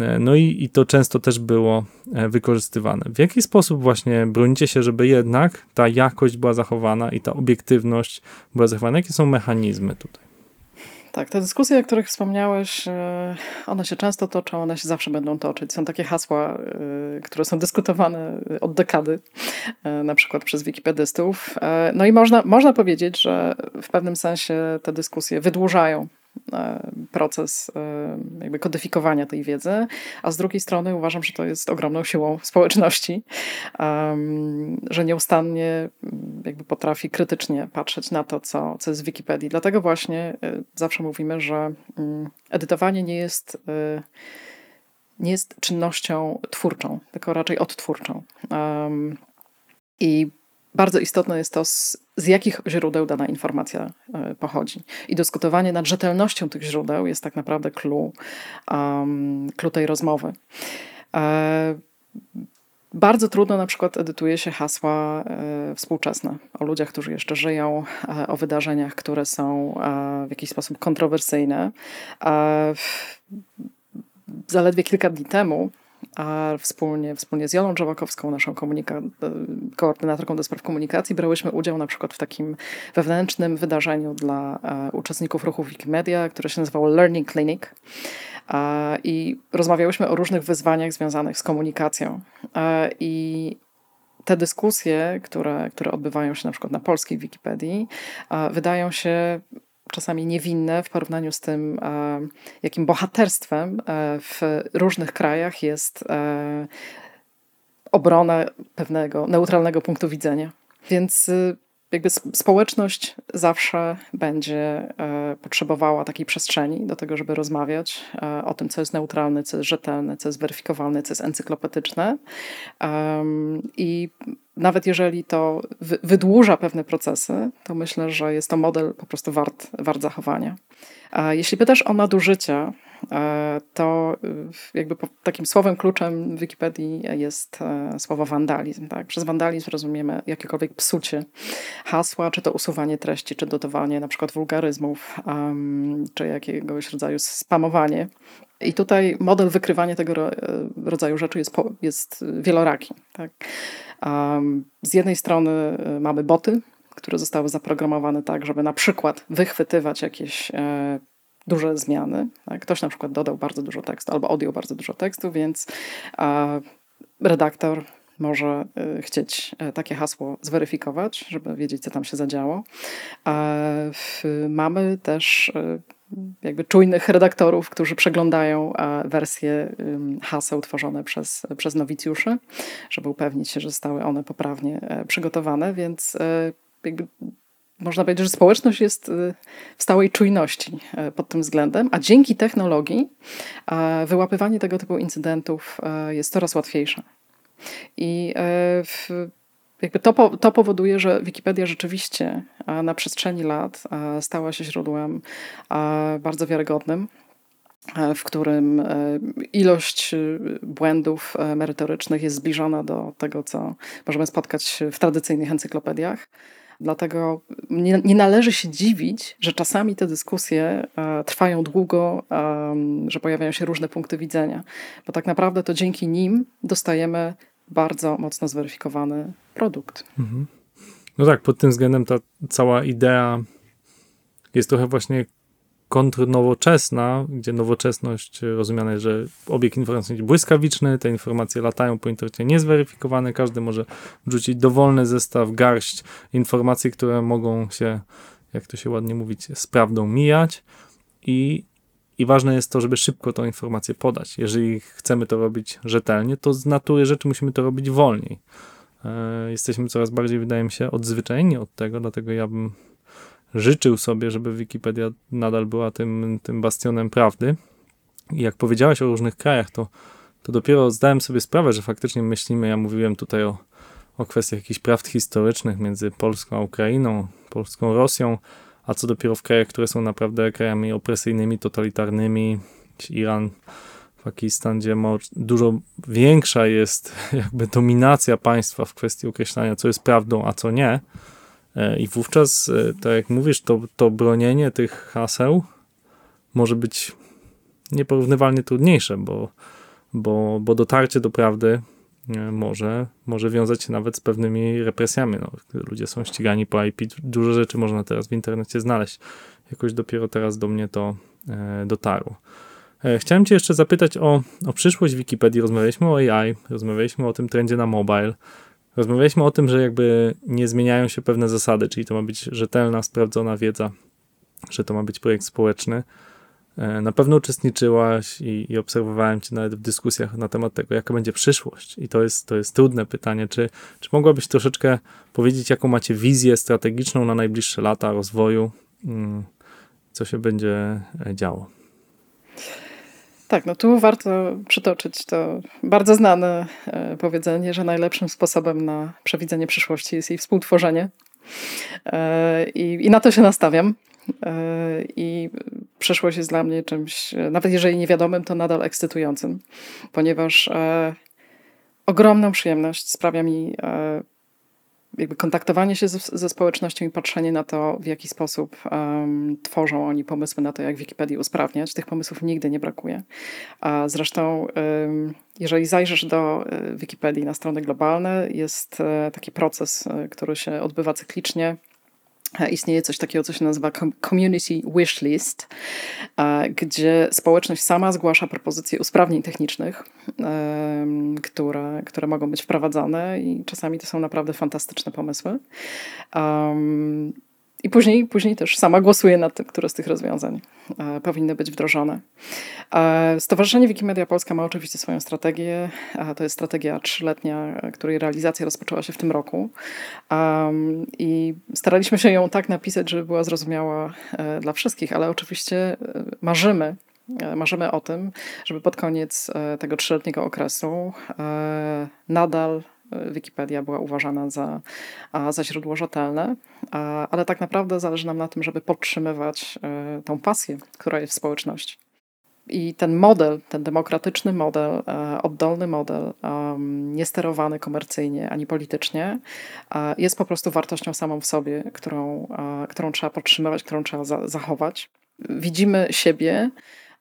E, no i, i to często też było e, wykorzystywane. W jaki sposób właśnie bronicie się, żeby jednak ta jakość była zachowana i ta obiektywność była zachowana? Jakie są mechanizmy tutaj? Tak, te dyskusje, o których wspomniałeś, e, one się często toczą, one się zawsze będą toczyć. Są takie hasła, które są dyskutowane od dekady, na przykład przez wikipedystów. No i można, można powiedzieć, że w pewnym sensie te dyskusje wydłużają proces e, jakby kodyfikowania tej wiedzy, a z drugiej strony uważam, że to jest ogromną siłą społeczności, że nieustannie jakby potrafi krytycznie patrzeć na to, co, co jest w Wikipedii. Dlatego właśnie e, zawsze mówimy, że mm, edytowanie nie jest nie jest czynnością twórczą, tylko raczej odtwórczą. I bardzo istotne jest to, z, z, jakich źródeł dana informacja e, pochodzi. I dyskutowanie nad rzetelnością tych źródeł jest tak naprawdę clue, um, clue tej rozmowy. E, bardzo trudno na przykład edytuje się hasła e, współczesne o ludziach, którzy jeszcze żyją, e, o wydarzeniach, które są e, w jakiś sposób kontrowersyjne. Zaledwie kilka dni temu a wspólnie, wspólnie z Jolą Dżowakowską, naszą komunika- koordynatorką do spraw komunikacji, brałyśmy udział na przykład w takim wewnętrznym wydarzeniu dla e, uczestników ruchu Wikimedia, które się nazywało Learning Clinic. E, I rozmawiałyśmy o różnych wyzwaniach związanych z komunikacją. E, I te dyskusje, które, które odbywają się na przykład na polskiej Wikipedii, wydają się czasami niewinne w porównaniu z tym, e, jakim bohaterstwem e, w różnych krajach jest e, obrona pewnego neutralnego punktu widzenia. Więc jakby społeczność zawsze będzie potrzebowała takiej przestrzeni do tego, żeby rozmawiać o tym, co jest neutralne, co jest rzetelne, co jest weryfikowalne, co jest encyklopedyczne. I nawet jeżeli to wydłuża pewne procesy, to myślę, że jest to model po prostu wart, wart zachowania. A jeśli pytasz o nadużycia, to jakby takim słowem kluczem w Wikipedii jest słowo wandalizm. Tak? Przez wandalizm rozumiemy jakiekolwiek psucie hasła, czy to usuwanie treści, czy dodawanie na przykład wulgaryzmów, czy jakiegoś rodzaju spamowanie. I tutaj model wykrywania tego rodzaju rzeczy jest, jest wieloraki. Tak? Z jednej strony mamy boty, które zostały zaprogramowane tak, żeby na przykład wychwytywać jakieś e, duże zmiany. Tak? Ktoś na przykład dodał bardzo dużo tekstu albo odjął bardzo dużo tekstu, więc redaktor może e, chcieć e, takie hasło zweryfikować, żeby wiedzieć, co tam się zadziało. Mamy też jakby czujnych redaktorów, którzy przeglądają wersje haseł tworzone przez, przez nowicjuszy, żeby upewnić się, że zostały one poprawnie przygotowane, więc jakby można powiedzieć, że społeczność jest y, w stałej czujności pod tym względem, a dzięki technologii wyłapywanie tego typu incydentów jest coraz łatwiejsze. I jakby to, to powoduje, że Wikipedia rzeczywiście na przestrzeni lat stała się źródłem bardzo wiarygodnym w którym ilość błędów merytorycznych jest zbliżona do tego, co możemy spotkać w tradycyjnych encyklopediach. Dlatego nie, nie, należy się dziwić, że czasami te dyskusje e, trwają długo, e, że pojawiają się różne punkty widzenia, bo tak naprawdę to dzięki nim dostajemy bardzo mocno zweryfikowany produkt. Mhm. No tak, pod tym względem ta cała idea jest trochę właśnie kontrnowoczesna, gdzie nowoczesność rozumiana jest, że obieg informacyjny jest błyskawiczny, te informacje latają po internecie niezweryfikowane, każdy może wrzucić dowolny zestaw, garść informacji, które mogą się, jak to się ładnie mówić, z prawdą mijać i, i ważne jest to, żeby szybko tą informację podać. Jeżeli chcemy to robić rzetelnie, to z natury rzeczy musimy to robić wolniej. E, jesteśmy coraz bardziej, wydaje mi się, odzwyczajeni od tego, dlatego ja bym życzył sobie, żeby Wikipedia nadal była tym, tym bastionem prawdy. I jak powiedziałeś o różnych krajach, to, to dopiero zdałem sobie sprawę, że faktycznie myślimy, ja mówiłem tutaj o, o kwestiach jakichś prawd historycznych między Polską a Ukrainą, Polską Rosją, a co dopiero w krajach, które są naprawdę krajami opresyjnymi, totalitarnymi, Iran, Pakistan, gdzie dużo większa jest <laughs> jakby dominacja państwa w kwestii określania, co jest prawdą, a co nie, E, I wówczas, e, tak jak mówisz, to, to bronienie tych haseł może być nieporównywalnie trudniejsze, bo, bo, bo dotarcie do prawdy może, może wiązać się nawet z pewnymi represjami. No, ludzie są ścigani po IP, dużo rzeczy można teraz w internecie znaleźć. Jakoś dopiero teraz do mnie to e, dotarło. E, chciałem Cię jeszcze zapytać o, o przyszłość Wikipedii. Rozmawialiśmy o AI, rozmawialiśmy o tym trendzie na mobile. Rozmawialiśmy o tym, że jakby nie zmieniają się pewne zasady, czyli to ma być rzetelna, sprawdzona wiedza, że to ma być projekt społeczny. E, na pewno uczestniczyłaś i, i, obserwowałem Cię nawet w dyskusjach na temat tego, jaka będzie przyszłość. I to jest, to jest trudne pytanie. Czy, czy mogłabyś troszeczkę powiedzieć, jaką macie wizję strategiczną na najbliższe lata rozwoju, mm, co się będzie e, działo? Tak, no tu warto przytoczyć to bardzo znane e, powiedzenie, że najlepszym sposobem na przewidzenie przyszłości jest jej współtworzenie. I, i na to się nastawiam. E, I przyszłość jest dla mnie czymś, nawet jeżeli niewiadomym, to nadal ekscytującym, ponieważ ogromną przyjemność sprawia mi jakby kontaktowanie się ze, społecznością i patrzenie na to, w jaki sposób tworzą oni pomysły na to, jak Wikipedię usprawniać. Tych pomysłów nigdy nie brakuje. A zresztą, jeżeli zajrzysz do e, Wikipedii na strony globalne, jest e, taki proces, e, który się odbywa cyklicznie istnieje coś takiego, co się nazywa Community Wishlist, gdzie społeczność sama zgłasza propozycje usprawnień technicznych, które, które mogą być wprowadzane i czasami to są naprawdę fantastyczne pomysły. I później, później też sama głosuję nad tym, które z tych rozwiązań e, powinny być wdrożone. E, Stowarzyszenie Wikimedia Polska ma oczywiście swoją strategię. E, to jest strategia trzyletnia, której realizacja rozpoczęła się w tym roku. I staraliśmy się ją tak napisać, żeby była zrozumiała e, dla wszystkich, ale oczywiście e, marzymy, e, marzymy o tym, żeby pod koniec tego trzyletniego okresu nadal Wikipedia była uważana za, za źródło rzetelne, ale tak naprawdę zależy nam na tym, żeby podtrzymywać e, tą pasję, która jest w społeczności. I ten model, ten demokratyczny model, e, oddolny model, niesterowany komercyjnie ani politycznie, jest po prostu wartością samą w sobie, którą, którą trzeba podtrzymywać, którą trzeba zachować. Widzimy siebie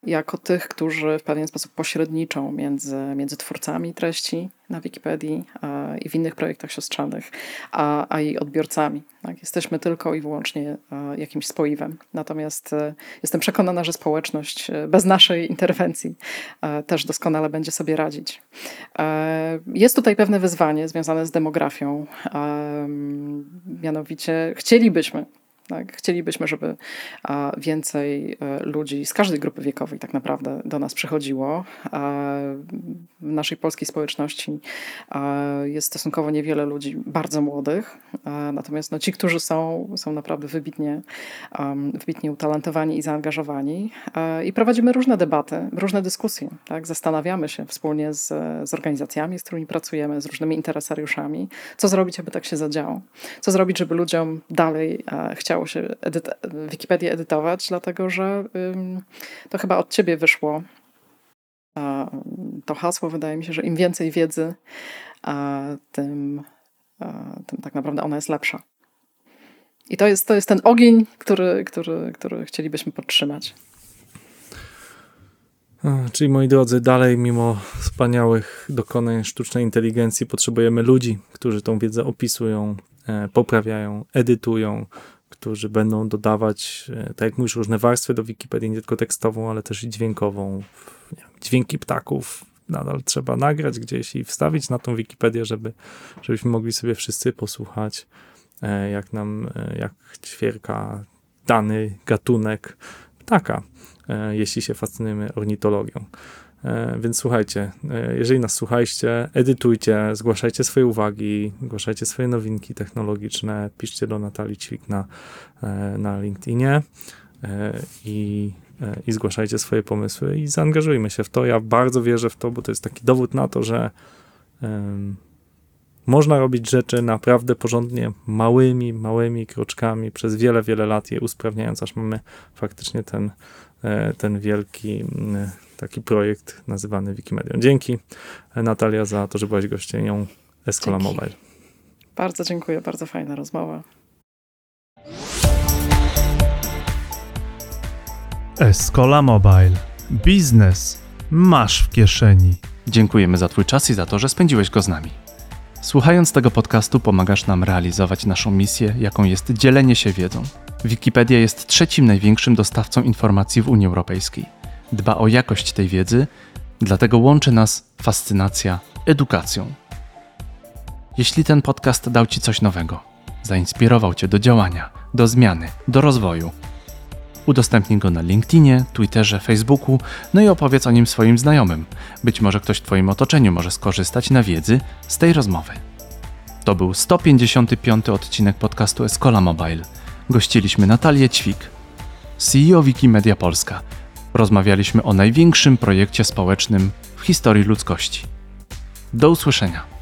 jako tych, którzy w pewien sposób pośredniczą między, między twórcami treści na Wikipedii a, i w innych projektach siostrzanych, a, a i odbiorcami. Tak? Jesteśmy tylko i wyłącznie a, jakimś spoiwem. Natomiast e, jestem przekonana, że społeczność e, bez naszej interwencji e, też doskonale będzie sobie radzić. Jest tutaj pewne wyzwanie związane z demografią. Mianowicie chcielibyśmy, tak? Chcielibyśmy, żeby więcej e, ludzi z każdej grupy wiekowej tak naprawdę do nas przychodziło. W naszej polskiej społeczności jest stosunkowo niewiele ludzi bardzo młodych, natomiast no, ci, którzy są, są naprawdę wybitnie, wybitnie utalentowani i zaangażowani. I prowadzimy różne debaty, różne dyskusje. Tak? Zastanawiamy się wspólnie z, z organizacjami, z którymi pracujemy, z różnymi interesariuszami, co zrobić, aby tak się zadziało. Co zrobić, żeby ludziom dalej chciało chciało się edyt- Wikipedię edytować, dlatego że ym, to chyba od ciebie wyszło. A, to hasło wydaje mi się, że im więcej wiedzy, a, tym, a, tym tak naprawdę ona jest lepsza. I to jest, to jest ten ogień, który, który, który chcielibyśmy podtrzymać. Czyli moi drodzy, dalej mimo wspaniałych dokonań sztucznej inteligencji potrzebujemy ludzi, którzy tą wiedzę opisują, e, poprawiają, edytują, którzy będą dodawać, e, tak jak mówisz, różne warstwy do Wikipedii, nie tylko tekstową, ale też i dźwiękową. Dźwięki ptaków nadal trzeba nagrać gdzieś i wstawić na tą Wikipedię, żeby, żebyśmy mogli sobie wszyscy posłuchać, e, jak nam, e, jak ćwierka dany gatunek ptaka, jeśli się fascynujemy ornitologią. E, więc słuchajcie, e, jeżeli nas słuchajcie, edytujcie, zgłaszajcie swoje uwagi, zgłaszajcie swoje nowinki technologiczne, piszcie do Natalii Ćwik na, e, na LinkedInie i, i zgłaszajcie swoje pomysły i zaangażujmy się w to. Ja bardzo wierzę w to, bo to jest taki dowód na to, że um, można robić rzeczy naprawdę porządnie, małymi, małymi kroczkami przez wiele, wiele lat je usprawniając, aż mamy faktycznie ten, ten wielki taki projekt nazywany Wikimedią. Dzięki Natalia za to, że byłaś gościnią Escola Dzięki. Mobile. Bardzo dziękuję, bardzo fajna rozmowa. Escola Mobile. Biznes masz w kieszeni. Dziękujemy za Twój czas i za to, że spędziłeś go z nami. Słuchając tego podcastu, pomagasz nam realizować naszą misję, jaką jest dzielenie się wiedzą. Wikipedia jest trzecim największym dostawcą informacji w Unii Europejskiej dba o jakość tej wiedzy, dlatego łączy nas fascynacja edukacją. Jeśli ten podcast dał Ci coś nowego, zainspirował Cię do działania, do zmiany, do rozwoju, udostępnij go na LinkedInie, Twitterze, Facebooku, no i opowiedz o nim swoim znajomym. Być może ktoś w Twoim otoczeniu może skorzystać na wiedzy z tej rozmowy. To był 155 odcinek podcastu Escola Mobile. Gościliśmy Natalię Ćwik, CEO Wikimedia Polska – Rozmawialiśmy o największym projekcie społecznym w historii ludzkości. Do usłyszenia.